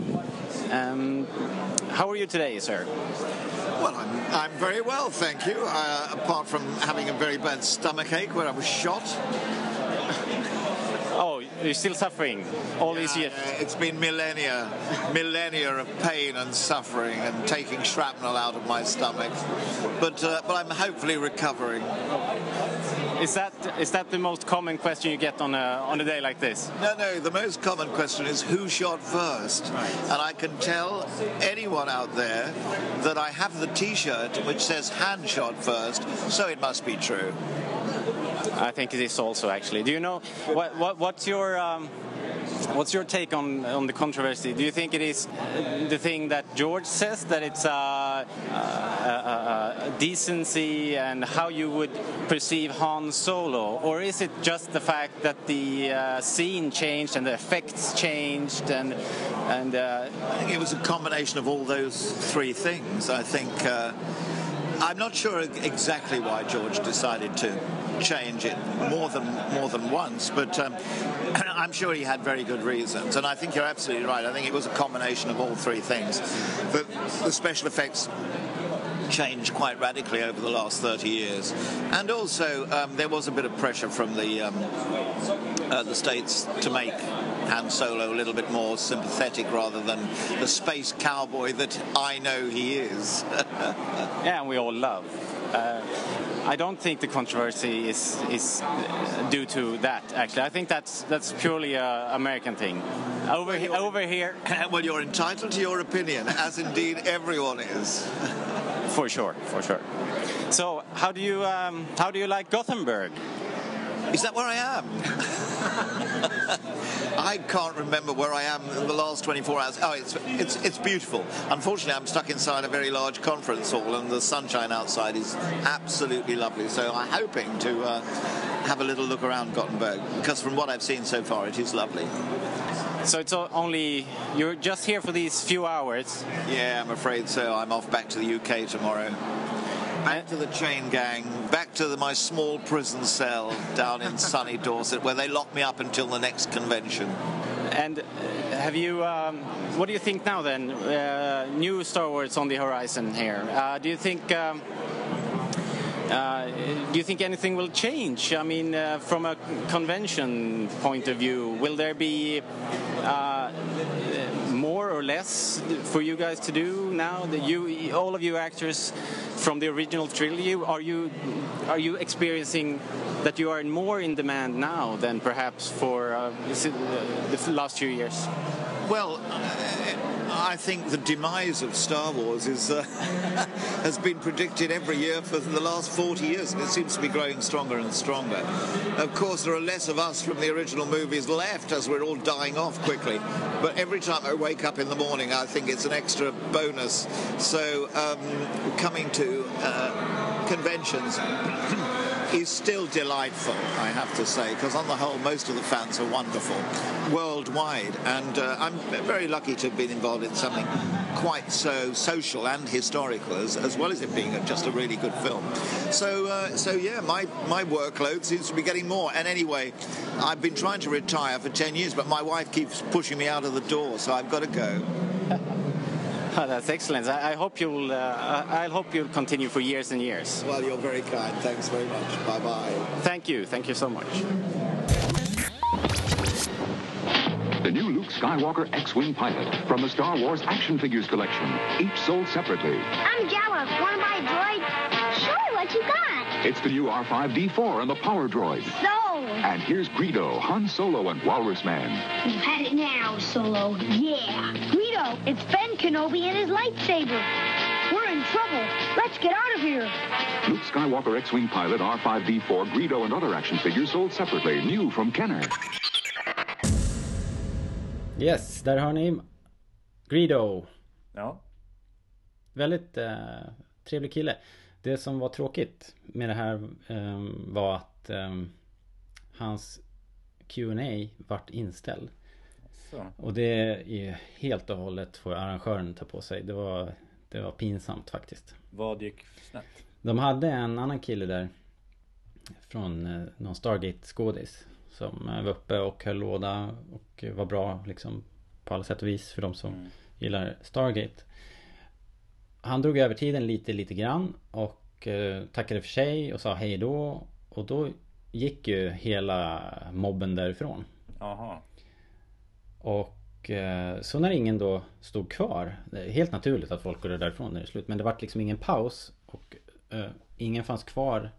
Um, how are you today, sir? Well, I'm, I'm very well, thank you. Uh, apart from having a very bad stomach ache where I was shot. You're still suffering all these years. Uh, it's been millennia, millennia of pain and suffering and taking shrapnel out of my stomach. But, uh, but I'm hopefully recovering. Is that is that the most common question you get on a on a day like this? No, no, the most common question is who shot first? And I can tell anyone out there that I have the t shirt which says hand shot first, so it must be true. I think it is also actually. Do you know what, what what's your um, what's your take on on the controversy? Do you think it is the thing that George says that it's a, uh, uh, uh, decency and how you would perceive Han Solo, or is it just the fact that the uh, scene changed and the effects changed and and uh, I think it was a combination of all those three things. I think uh, I'm not sure exactly why George decided to change it more than more than once, but um, I'm sure he had very good reasons. And I think you're absolutely right. I think it was a combination of all three things. The, the special effects changed quite radically over the last 30 years. And also, um, there was a bit of pressure from the um, uh, the states to make Han Solo a little bit more sympathetic rather than the space cowboy that I know he is. yeah, and we all love. Uh, I don't think the controversy is is uh, due to that. Actually, I think that's that's purely a American thing. Over he, over here, well, you're entitled to your opinion, as indeed everyone is. for sure, for sure. So, how do you um, how do you like Gothenburg? Is that where I am? I can't remember where I am in the last 24 hours. Oh, it's, it's, it's beautiful. Unfortunately, I'm stuck inside a very large conference hall, and the sunshine outside is absolutely lovely. So I'm hoping to uh, have a little look around Gothenburg, because from what I've seen so far, it is lovely. So it's only you're just here for these few hours. Yeah, I'm afraid so. I'm off back to the UK tomorrow. Back to the chain gang, back to the, my small prison cell down in sunny Dorset, where they lock me up until the next convention. And uh, have you? Um, what do you think now? Then, uh, new Star Wars on the horizon here. Uh, do you think? Um, uh, do you think anything will change? I mean, uh, from a convention point of view, will there be uh, more or less for you guys to do now? That you, all of you actors from the original trilogy, are you are you experiencing that you are more in demand now than perhaps for uh, the last few years? Well, uh, I think the demise of Star Wars is uh, has been predicted every year for the last 40 years, and it seems to be growing stronger and stronger. Of course, there are less of us from the original movies left as we're all dying off quickly. But every time I wake up in the morning, I think it's an extra bonus. So um, coming to uh, conventions. Is still delightful, I have to say, because on the whole, most of the fans are wonderful worldwide. And uh, I'm very lucky to have been involved in something quite so social and historical, as, as well as it being a, just a really good film. So, uh, so yeah, my, my workload seems to be getting more. And anyway, I've been trying to retire for 10 years, but my wife keeps pushing me out of the door, so I've got to go. That's excellent. I, I hope you'll. Uh, I hope you'll continue for years and years. Well, you're very kind. Thanks very much. Bye bye. Thank you. Thank you so much. The new Luke Skywalker X-Wing pilot from the Star Wars action figures collection, each sold separately. I'm Jawa. Want to buy a droid? Sure, what you got? It's the new R5D4 and the Power Droid. Sold. And here's Greedo, Han Solo, and Walrus Man. You had it now, Solo. Yeah. Greedo, it's Ben Kenobi and his lightsaber. We're in trouble. Let's get out of here. Luke Skywalker X-Wing pilot, R5D4, Greedo, and other action figures sold separately, new from Kenner. Yes, där har ni Greedo. Ja. Väldigt eh, trevlig kille. Det som var tråkigt med det här eh, var att eh, hans Q&A vart inställd. Så. Och det är helt och hållet får arrangören ta på sig. Det var, det var pinsamt faktiskt. Vad gick snett? De hade en annan kille där Från eh, någon Stargate-skådis Som var uppe och höll låda och var bra liksom På alla sätt och vis för de som Mm. gillar Stargate Han drog över tiden lite lite grann och eh, tackade för sig och sa hej då Och då gick ju hela mobben därifrån Jaha. och eh, så när ingen då stod kvar Helt naturligt att folk går därifrån när det är slut Men det vart liksom ingen paus Och eh, ingen fanns kvar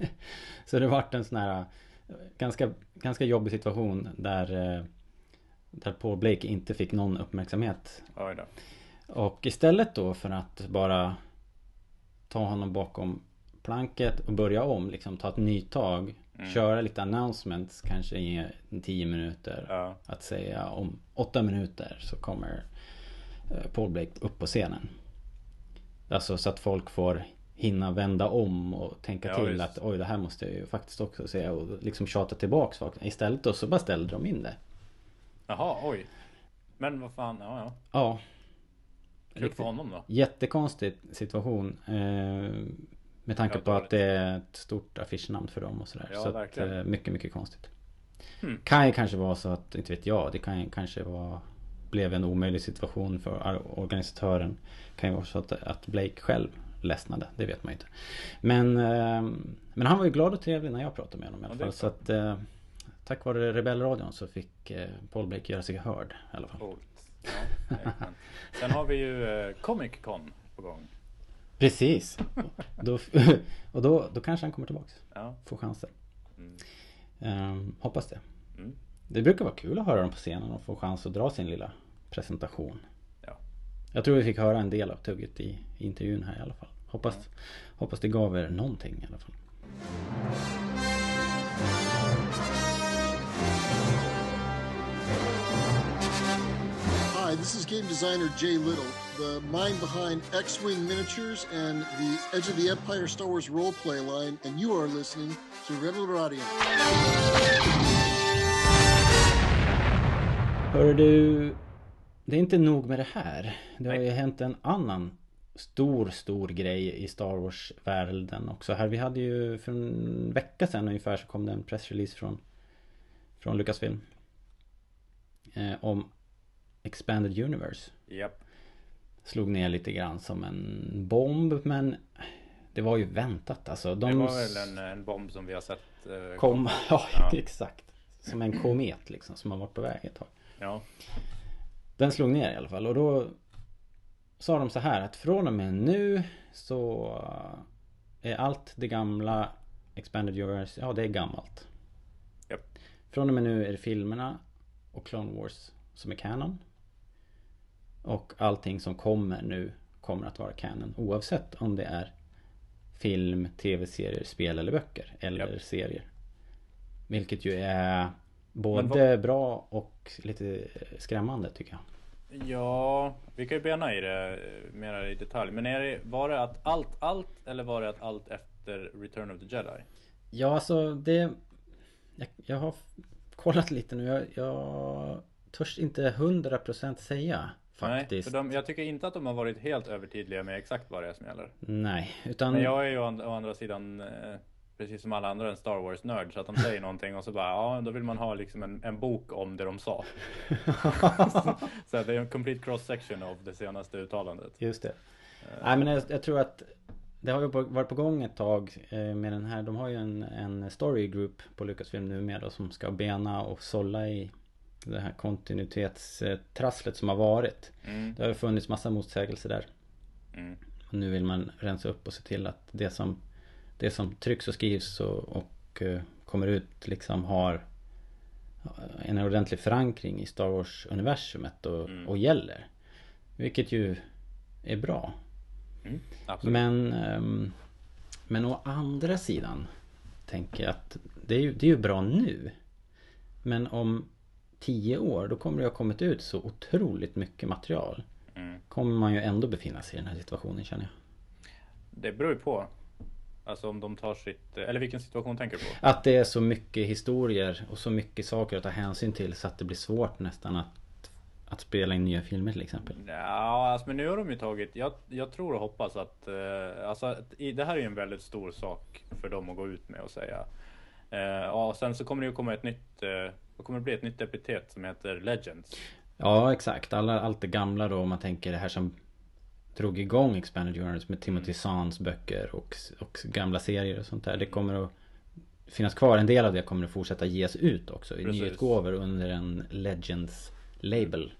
Så det vart en sån här Ganska, ganska jobbig situation där Där Paul Blake inte fick någon uppmärksamhet. Och istället då för att bara Ta honom bakom planket och börja om liksom ta ett nytag Köra lite announcements kanske i 10 minuter Ja. Att säga om 8 minuter så kommer eh, Paul Blake upp på scenen Alltså så att folk får hinna vända om och tänka Ja, till visst. att oj det här måste jag ju faktiskt också säga och liksom tjata tillbaks folk. Istället då så bara ställde de in det. Jaha, oj. Men vad fan, ja ja. Ja. Kul för honom då. Jättekonstig situation. Eh, med tanke Ja, på att det är ett stort affischnamn för dem och sådär. Ja, så att, verkligen. eh, mycket, mycket konstigt. Hmm. Kan ju kanske vara så att, inte vet jag, det kan kanske vara Blev en omöjlig situation för organisatören. Kan ju vara så att, att Blake själv ledsnade, det vet man ju inte. Men, eh, men han var ju glad och trevlig när jag pratade med honom i alla Ja, fall. Så att eh, Tack vare Rebellradion så fick Paul Blake göra sig hörd i alla fall. Coolt. Ja. Sen har vi ju eh, Comic Con på gång. Precis. då, och då, då kanske han kommer tillbaks. Ja. Får chansen. Mm. Ehm, hoppas det. Mm. Det brukar vara kul att höra dem på scenen och få chans att dra sin lilla presentation. Ja. Jag tror vi fick höra en del av tugget i, intervjun här i alla fall. Hoppas, hoppas det gav er någonting i alla fall. This is game designer Jay Little, the mind behind X Wing Miniatures and the Edge of the Empire Star Wars roleplay line, and you are listening to Rebel Radio. Hör du, det är inte nog med det här. Det har ju hänt en annan stor, stor grej i Star Wars-världen också. Här, vi hade ju för en vecka sedan ungefär så kom det en pressrelease från, från Lucasfilm. Eh, om Expanded Universe. Japp. Slog ner lite grann som en bomb men det var ju väntat alltså. De Det var väl en, en bomb som vi har sett eh, kom, ja, Ja. exakt. Som en komet liksom som har varit på väg ett tag. Ja. Den slog ner i alla fall och då sa de så här att från och med nu så är allt det gamla Expanded Universe, ja det är gammalt. Japp. Från och med nu är det filmerna och Clone Wars som är canon. Och allting som kommer nu kommer att vara canon. Oavsett om det är film, tv-serier, spel eller böcker. Eller Japp. serier. Vilket ju är både vad- bra och lite skrämmande tycker jag. Ja, vi kan ju bena i det eh, mer i detalj. Men är det, var det att allt, allt eller var det att allt efter Return of the Jedi? Ja, alltså det... Jag, jag har kollat lite nu. Jag, jag törs inte 100% säga Nej, faktiskt. för de, jag tycker inte att de har varit helt övertydliga med exakt vad det är som gäller. Nej, utan... Men jag är ju å, å andra sidan eh, Precis som alla andra en Star Wars-nörd så att de säger någonting och så bara ja då vill man ha liksom en, en bok om det de sa. så det är en complete cross section av det senaste uttalandet. Just det. Nej men jag, jag tror att det har ju på- varit på gång ett tag eh, med den här. De har ju en, en story group på Lucasfilm nu med då, som ska bena och sålla i det här kontinuitetstrasslet som har varit. Mm. Det har ju funnits massa motsägelser där. Mm. Och nu vill man rensa upp och se till att det som Det som trycks och skrivs och, och eh, kommer ut liksom har En ordentlig förankring i Star Wars-universumet och, Mm. och gäller. Vilket ju är bra. Mm. Men ehm, Men å andra sidan Tänker jag att det är ju, det är ju bra nu. Men om tio år då kommer det ha kommit ut så otroligt mycket material. Mm. Kommer man ju ändå befinna sig i den här situationen känner jag. Det beror ju på. Alltså om de tar sitt, eller vilken situation tänker du på? Att det är så mycket historier och så mycket saker att ta hänsyn till så att det blir svårt nästan att Att spela in nya filmer till exempel. Ja, alltså, men nu har de ju tagit, jag, jag tror och hoppas att, eh, alltså att i, det här är ju en väldigt stor sak för dem att gå ut med och säga. Eh, ja, och sen så kommer det ju komma ett nytt, eh, det kommer det bli ett nytt epitet som heter Legends. Ja exakt, Alla, allt det gamla då om man tänker det här som Drog igång Expanded Universe med Timothy Mm. Zahns böcker och, och gamla serier och sånt där. Det kommer att Finnas kvar, en del av det kommer att fortsätta ges ut också i Precis. nyutgåvor under en Legends label.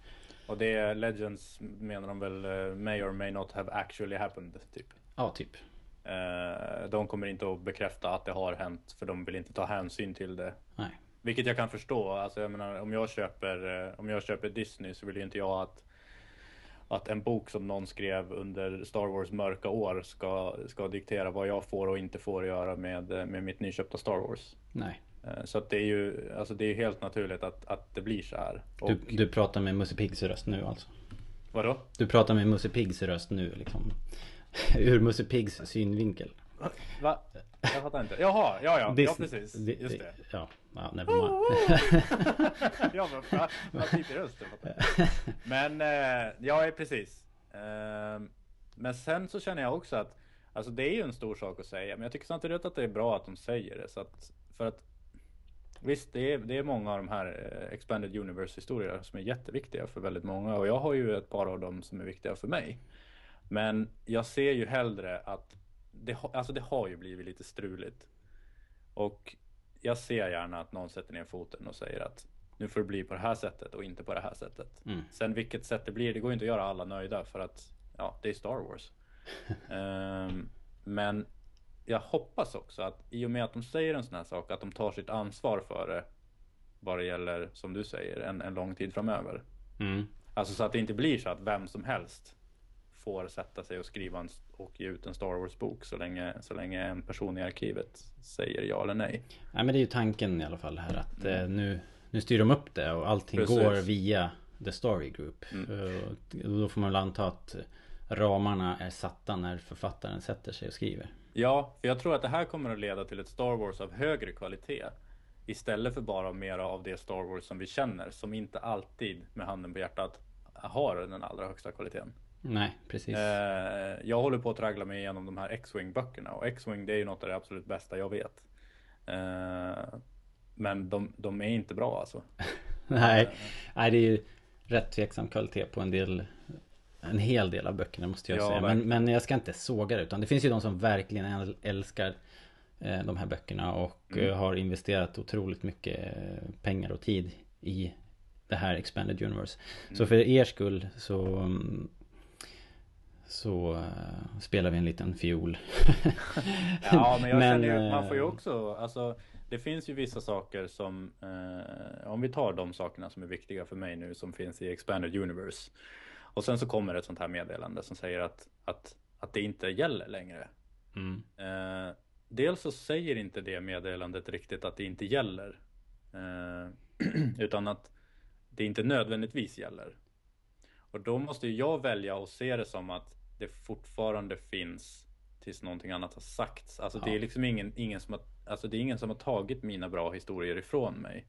Och det är Legends menar de väl eh, may or may not have actually happened typ. Ja, typ. Eh, de kommer inte att bekräfta att det har hänt för de vill inte ta hänsyn till det. Nej. Vilket jag kan förstå. Alltså jag menar om jag köper, eh, om jag köper Disney så vill ju inte jag att att en bok som någon skrev under Star Wars mörka år ska, ska diktera vad jag får och inte får göra med, eh, med mitt nyköpta Star Wars. Nej. Eh, Så det är ju alltså det är helt naturligt att, att det blir så här. Och, Du, du pratar med Musse Piggs röst nu alltså? Vadå? Du pratar med Musse Piggs röst nu liksom? Ur Musse Piggs synvinkel? Va? Jag fattar inte. Jaha, ja ja, ja Dis- precis. Just det. Ja, ja ja, men vad i typ rösten. Men eh, ja, precis. Ehm, men sen så känner jag också att Alltså det är ju en stor sak att säga, men jag tycker samtidigt att det är bra att de säger det. Så att, för att Visst, det är, det är många av de här eh, Expanded Universe historierna som är jätteviktiga för väldigt många och jag har ju ett par av dem som är viktiga för mig. Men jag ser ju hellre att det, alltså det har ju blivit lite struligt. Och jag ser gärna att någon sätter ner foten och säger att nu får det bli på det här sättet och inte på det här sättet. Mm. Sen vilket sätt det blir, det går inte att göra alla nöjda för att ja, det är Star Wars. Ehm, men jag hoppas också att i och med att de säger en sån här sak, att de tar sitt ansvar för det. Vad det gäller, som du säger, en, en lång tid framöver. Mm. Alltså så att det inte blir så att vem som helst får sätta sig och skriva en, och ge ut en Star Wars-bok så länge, så länge en person i arkivet säger ja eller nej. Nej men det är ju tanken i alla fall här att eh, nu, nu styr de upp det och allting Precis. går via The Story Group. Mm. Eh, Och då får man väl anta att ramarna är satta när författaren sätter sig och skriver. Ja, för jag tror att det här kommer att leda till ett Star Wars av högre kvalitet. Istället för bara mera av det Star Wars som vi känner, som inte alltid med handen på hjärtat har den allra högsta kvaliteten. Nej, precis. Eh, jag håller på att traggla mig igenom de här X-Wing böckerna och X-Wing det är ju något av det absolut bästa jag vet. Eh, men de, de är inte bra alltså. Nej, nej det är ju rätt tveksam kvalitet på en del En hel del av böckerna måste jag Ja, säga men, men jag ska inte såga det utan det finns ju de som verkligen äl- älskar eh, De här böckerna och Mm. eh, har investerat otroligt mycket eh, pengar och tid i Det här Expanded Universe Så Mm. för er skull så mm, Så eh, spelar vi en liten fiol Ja, men jag känner ju, eh, man får ju också, alltså det finns ju vissa saker som, eh, om vi tar de sakerna som är viktiga för mig nu som finns i Expanded Universe. Och sen så kommer ett sånt här meddelande som säger att, att, att det inte gäller längre. Mm. Eh, dels så säger inte det meddelandet riktigt att det inte gäller. Eh, utan att det inte nödvändigtvis gäller. Och då måste jag välja att se det som att det fortfarande finns tills någonting annat har sagts. Alltså det Ja. är liksom ingen, ingen som har, alltså det är ingen som har tagit mina bra historier ifrån mig.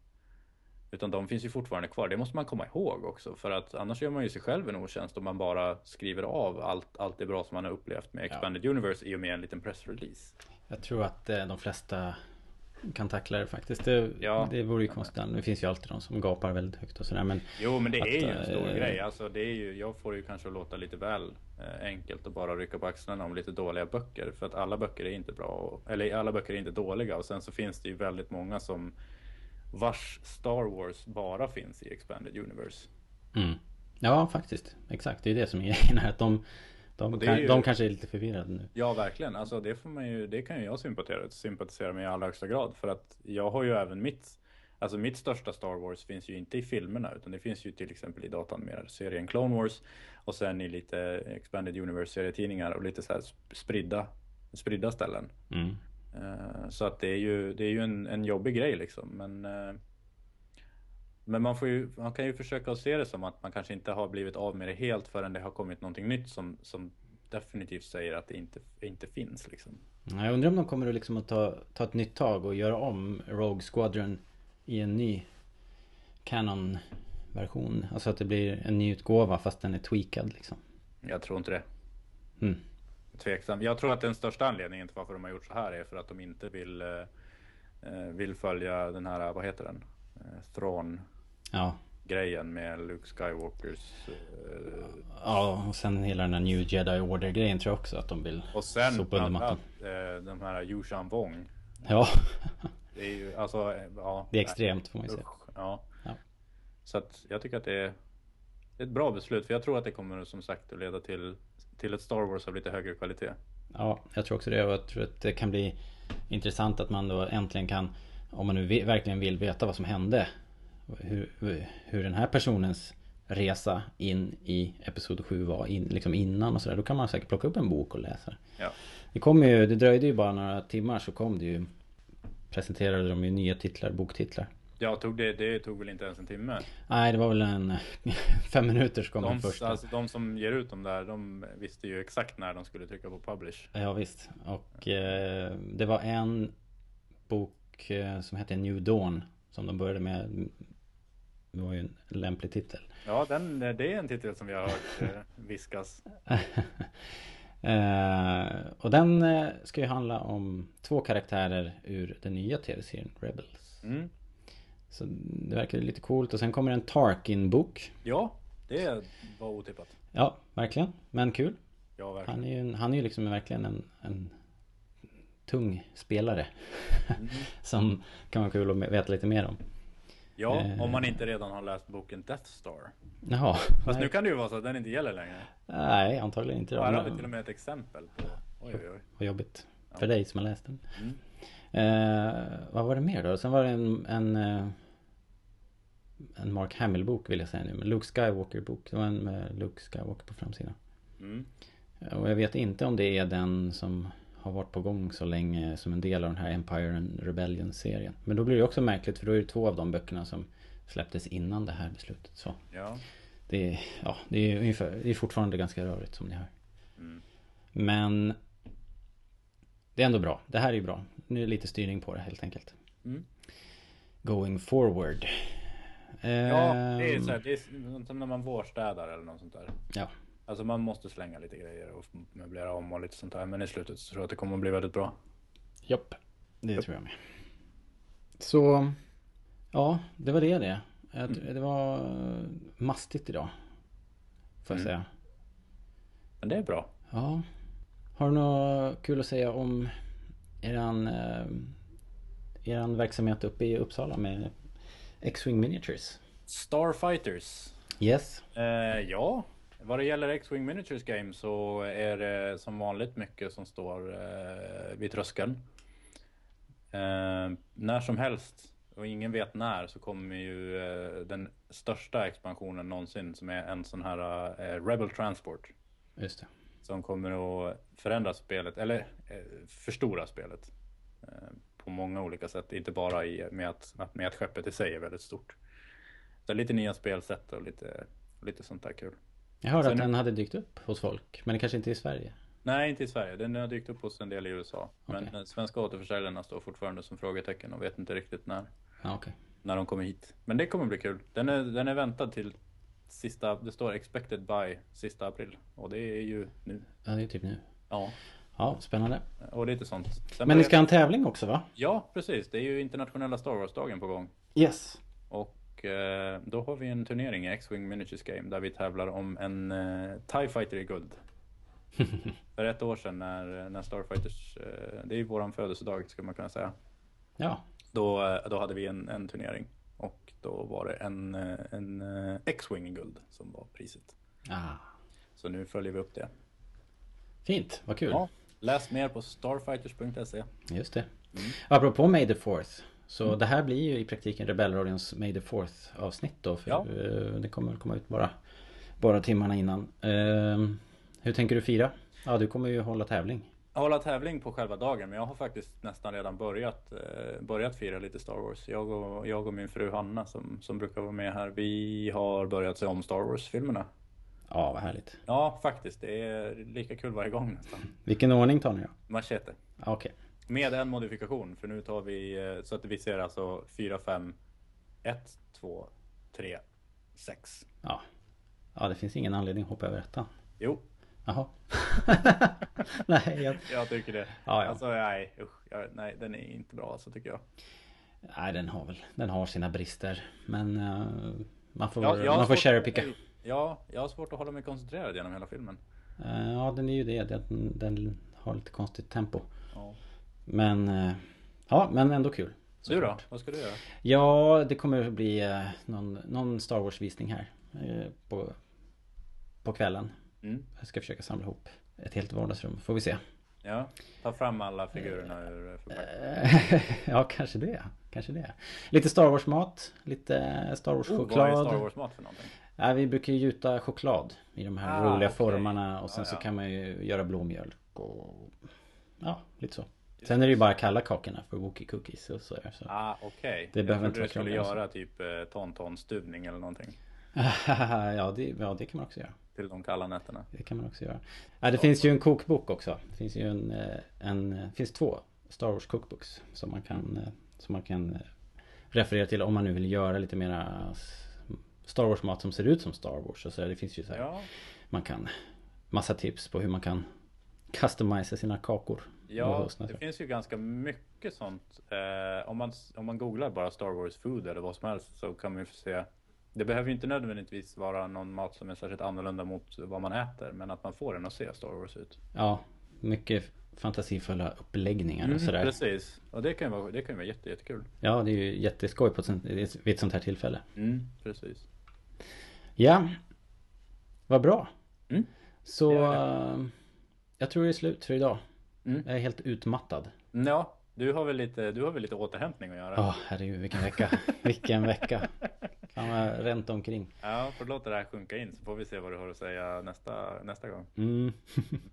Utan de finns ju fortfarande kvar. Det måste man komma ihåg också. För att annars gör man ju sig själv en otjänst om man bara skriver av allt, allt det bra som man har upplevt med Expanded Universe i och med en liten pressrelease. Jag tror att eh, de flesta kan tackla det faktiskt. Det, Ja. det vore ju konstigt. Det finns ju alltid de som gapar väldigt högt och sådär. Men Jo men det att, är ju en stor eh, grej. Alltså, det är ju, jag får ju kanske låta lite väl eh, enkelt och bara rycka på axlarna om lite dåliga böcker. För att alla böcker är inte bra. Och, eller alla böcker är inte dåliga. Och sen så finns det ju väldigt många som vars Star Wars bara finns i Expanded Universe. Mm. Ja, faktiskt. Exakt. Det är det som är grejen. Att de, de, kan, ju- de kanske är lite förvirrade nu. Ja verkligen, alltså det får man ju, det kan ju jag sympatisera, sympatisera med i allra högsta grad. För att jag har ju även mitt, alltså mitt största Star Wars finns ju inte i filmerna utan det finns ju till exempel i datan mer serien Clone Wars och sen i lite Expanded Universe serietidningar och lite så här sp- spridda, spridda ställen. Mm. Eh, Så att det är ju, det är ju en, en jobbig grej liksom. Men, eh, men man, får ju, man kan ju försöka se det som att man kanske inte har blivit av med det helt förrän det har kommit någonting nytt som, som definitivt säger att det inte, inte finns. Liksom. Ja, Jag undrar om de kommer att, liksom att ta, ta ett nytt tag och göra om Rogue Squadron i en ny Canon-version. Alltså att det blir en ny utgåva fast den är tweakad liksom. Jag tror inte det. Mm. Tveksam. Jag tror att den största anledningen till varför de har gjort så här är för att de inte vill, eh, eh, vill följa den här, vad heter den? Eh, Thrawn Ja. grejen med Luke Skywalkers eh, Ja, och sen hela den här New Jedi Order grejen tror jag också att de vill Och sen sopa under mattan. eh, de här Yushan Wong. Ja. Det är ju alltså, eh, ja. Det är extremt, får man ju säga. Ja. Ja. Så att jag tycker att det är ett bra beslut. För jag tror att det kommer som sagt att leda till, till ett Star Wars av lite högre kvalitet. Ja, jag tror också det jag tror att det kan bli intressant att man då äntligen kan Om man nu verkligen vill veta vad som hände Hur, hur den här personens resa in i Episod 7 var in, liksom innan och sådär Då kan man säkert plocka upp en bok och läsa Ja. Det kom ju, det dröjde ju bara några timmar så kom det ju Presenterade de ju nya titlar, boktitlar Ja, tog det, det tog väl inte ens en timme. Nej det var väl en Fem minuter så kom De, den första alltså, de som ger ut dem där, de visste ju exakt när de skulle trycka på publish. Ja visst. Och eh, det var en bok eh, som hette New Dawn. Som de började med. Det var ju en lämplig titel. Ja, den, det är en titel som vi har hört eh, viskas. eh, och den eh, ska ju handla om två karaktärer ur den nya tv-serien Rebels. Mm. Så det verkar lite coolt. Och sen kommer en Tarkin-bok. Ja, det var otippat. Ja, verkligen. Men kul. Ja, verkligen. Han är ju, han är ju liksom verkligen en, en tung spelare. Mm. som kan vara kul att veta lite mer om. Ja, Eh. om man inte redan har läst boken Death Star. Jaha. Fast nej. nu kan det ju vara så att den inte gäller längre. Nej, antagligen inte. då. Här har vi till och med ett exempel på. Oj, oj, oj. Vad jobbigt. Ja. För dig som har läst den. Mm. Eh, vad var det mer då? Sen var det en, en, eh, en Mark Hamill-bok vill jag säga nu. Men Luke Skywalker-bok. Det var en med Luke Skywalker på framsidan. Mm. Och jag vet inte om det är den som har varit på gång så länge som en del av den här Empire and Rebellion-serien. Men då blir det också märkligt för då är det två av de böckerna som släpptes innan det här beslutet. Så Ja. det är, ja, det är, ungefär, det är fortfarande ganska rörigt som ni hör. Mm. Men det är ändå bra. Det här är ju bra. Nu är det lite styrning på det helt enkelt. Mm. Going forward. Ja, det är Ehm, så här, det är som när man vårstädar eller något sånt där. Ja. Alltså man måste slänga lite grejer och möblera om och lite sånt där. Men i slutet så tror jag att det kommer att bli väldigt bra. Japp. Det tror jag med. Så. Ja, det var det det. Jag- Det var eh, mastigt idag. Får jag Mm. säga. Men det är bra. Ja. Har du något kul att säga om eran, eh, eran verksamhet uppe i Uppsala med X-Wing Miniatures? Starfighters. Yes. Eh, ja, vad det gäller X-Wing Miniatures Game så är det som vanligt mycket som står eh, vid tröskeln. Eh, när som helst och ingen vet när så kommer ju eh, den största expansionen någonsin som är en sån här eh, Rebel Transport. Just det. Som kommer att förändra spelet, eller eh, förstora spelet. Eh, på många olika sätt, inte bara i, med, att, med att skeppet i sig är väldigt stort. Så lite nya spelsätt och lite, lite sånt där kul. Jag hörde Sen- att den hade dykt upp hos folk, men det kanske inte i Sverige. Nej, inte i Sverige. Den har dykt upp hos en del i USA. Men Okej. de svenska återförsäljarna står fortfarande som frågetecken och vet inte riktigt när, okej. när de kommer hit. Men det kommer bli kul. Den är, den är väntad till sista, det står expected by sista april. Och det är ju nu. Ja, det är typ nu. Ja, Ja, spännande. och lite sånt. Sen Men ni ska ha en tävling också va? Ja, precis. Det är ju internationella Star Wars-dagen på gång. Yes. Och eh, då har vi en turnering i X-Wing Miniatures Game där vi tävlar om en eh, TIE Fighter i guld. För ett år sedan när, när Starfighters, eh, det är ju våran födelsedag skulle man kunna säga. Ja. Då, eh, då hade vi en, en turnering. Och då var det en, eh, en eh, X-Wing i guld som var priset. Ah, Så nu följer vi upp det. fint, vad kul. Ja, läs mer på starfighters.se. Just det. Mm. Apropå May the 4th. Så det här blir ju i praktiken Rebellradions May the 4th avsnitt då. För Ja. eh, det kommer väl komma ut bara, bara timmarna innan. Ehm, hur tänker du fira? Ja, du kommer ju hålla tävling. Jag håller tävling på själva dagen men jag har faktiskt nästan redan börjat, eh, börjat fira lite Star Wars. Jag och, jag och min fru Hanna som, som brukar vara med här, vi har börjat se om Star Wars-filmerna. Ja, vad härligt. Ja, faktiskt. Det är lika kul varje gång nästan. Vilken ordning tar ni då? Machete. Okej. Med en modifikation, för nu tar vi eh, så att vi ser alltså 4, 5, 1, 2, 3, 6. Ja. ja, det finns ingen anledning att hoppa över ettan. Jo, Jaha. nej, jag, jag tycker det. Ja, ja. Alltså nej, usch, jag, nej, den är inte bra alltså tycker jag. nej, den har väl Den har sina brister. Men eh, man får, Ja, man får cherrypicka. Ja, jag har svårt att hålla mig koncentrerad genom hela filmen. Eh, ja, den är ju det. Den, den har lite konstigt tempo. Ja. Men eh, Ja, men ändå kul. Du då? Vad ska du göra? Ja, det kommer att bli eh, någon, någon Star Wars visning här eh, på, på kvällen. Mm. Jag ska försöka samla ihop ett helt vardagsrum, får vi se. Ja, ta fram alla figurerna ur förpackningen. ja, kanske det. Kanske det. Lite Star Wars mat, lite Star Wars Oh, choklad. vad är Star Wars mat för någonting? Ja, vi brukar ju gjuta choklad i de här Ah, roliga okej. formarna och sen Ja, så kan man ju göra blåmjölk och ja, lite så. Sen är det ju bara kalla kakorna för Wookie Cookies och så. så. Ah, okej. Det jag behöver inte du vara skulle krångligare göra typ eh, tontonstuvning eller någonting. ja, det, ja, det kan man också göra. Till de kalla nätterna. Det kan man också göra. Ja, det finns ju en kokbok också. Det finns ju en, eh, en det finns två Star Wars cookbooks som man kan, eh, som man kan eh, referera till om man nu vill göra lite mera Star Wars mat som ser ut som Star Wars och så. Det finns ju så här, Ja, man kan massa tips på hur man kan customisa sina kakor. Ja det finns ju ganska mycket sånt. Eh, om, man, om man googlar bara Star Wars food eller vad som helst så kan man ju få se. Det behöver ju inte nödvändigtvis vara någon mat som är särskilt annorlunda mot vad man äter. Men att man får den att se Star Wars ut. Ja, mycket fantasifulla uppläggningar och sådär. Mm, precis. Och det kan ju vara, det kan ju vara jätte, jättekul. Ja, det är ju jätteskoj på ett sånt, vid ett sånt här tillfälle. Mm, precis. Ja, vad bra. Mm. Så Det eh, jag tror det är slut för idag. Mm. Jag är helt utmattad. Ja, du har väl lite, du har väl lite återhämtning att göra? Ja, herregud vilken vecka. vilken vecka. Fan vad ränt omkring. Ja, får låta det här sjunka in så får vi se vad du har att säga nästa, nästa gång. Mm.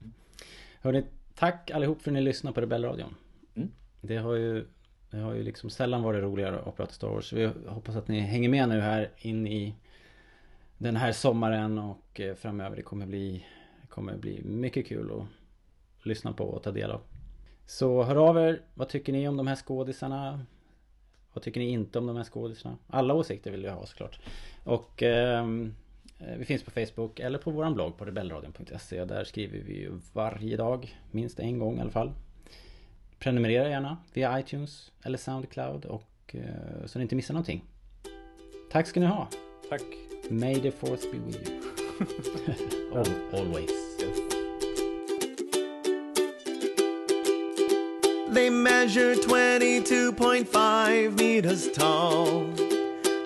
Hörni, tack allihop för att ni lyssnar på Rebellradion. Mm. Det har ju det har ju liksom sällan varit roligare att prata Star Wars. Vi hoppas att ni hänger med nu här in i den här sommaren och eh, framöver. Det kommer bli, det kommer bli mycket kul att lyssna på och ta del av. Så hör av er. Vad tycker ni om de här skådisarna? Vad tycker ni inte om de här skådisarna? Alla åsikter vill jag ha såklart. Och ehm, eh, vi finns på Facebook eller på våran blogg på rebellradion.se. Där skriver vi ju varje dag, minst en gång i alla fall. Prenumerera gärna via iTunes eller Soundcloud och eh, så ni inte missar någonting. Tack ska ni ha. Tack. May the force be with you. Al- Always. They measure 22.5 meters tall.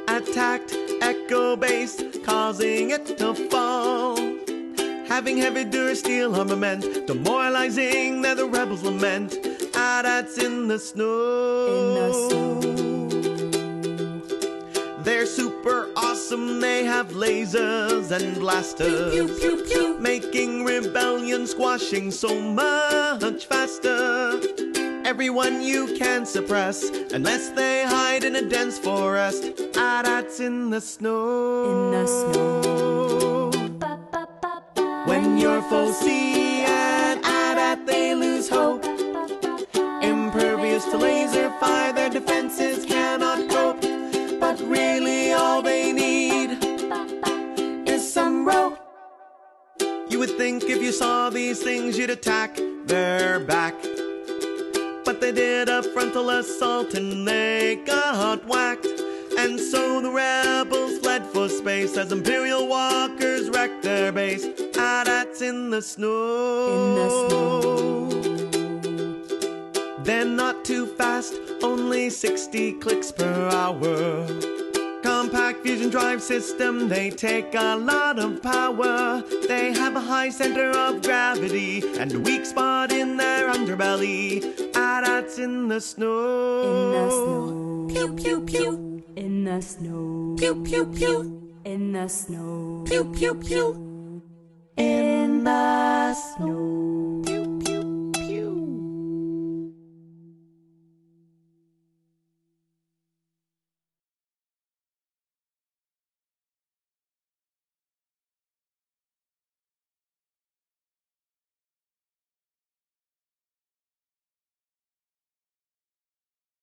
Attacked Echo Base, causing it to fall. Having heavy durasteel armament, demoralizing that the rebels lament. Ah, that's in the snow. In the snow. super awesome. They have lasers and blasters, Pew, pew, pew, making rebellion squashing so much faster. Everyone you can suppress unless they hide in a dense forest. Ah, Adats in the snow. In the snow. When your foes see an AT-AT, they lose hope. Impervious to laser fire, their defenses cannot cope. But really, all they need is some rope. You would think if you saw these things, you'd attack their back. But they did a frontal assault and they got whacked. And so the rebels fled for space as Imperial walkers wrecked their base. Ah, AT-ATs in the snow. In the snow. They're not too fast, only 60 clicks per hour. Compact fusion drive system, they take a lot of power. They have a high center of gravity and a weak spot in their underbelly. Ah, AT-ATs in the snow. In the snow. Pew pew pew. In the snow. Pew pew pew. In the snow. Pew pew pew. In the snow.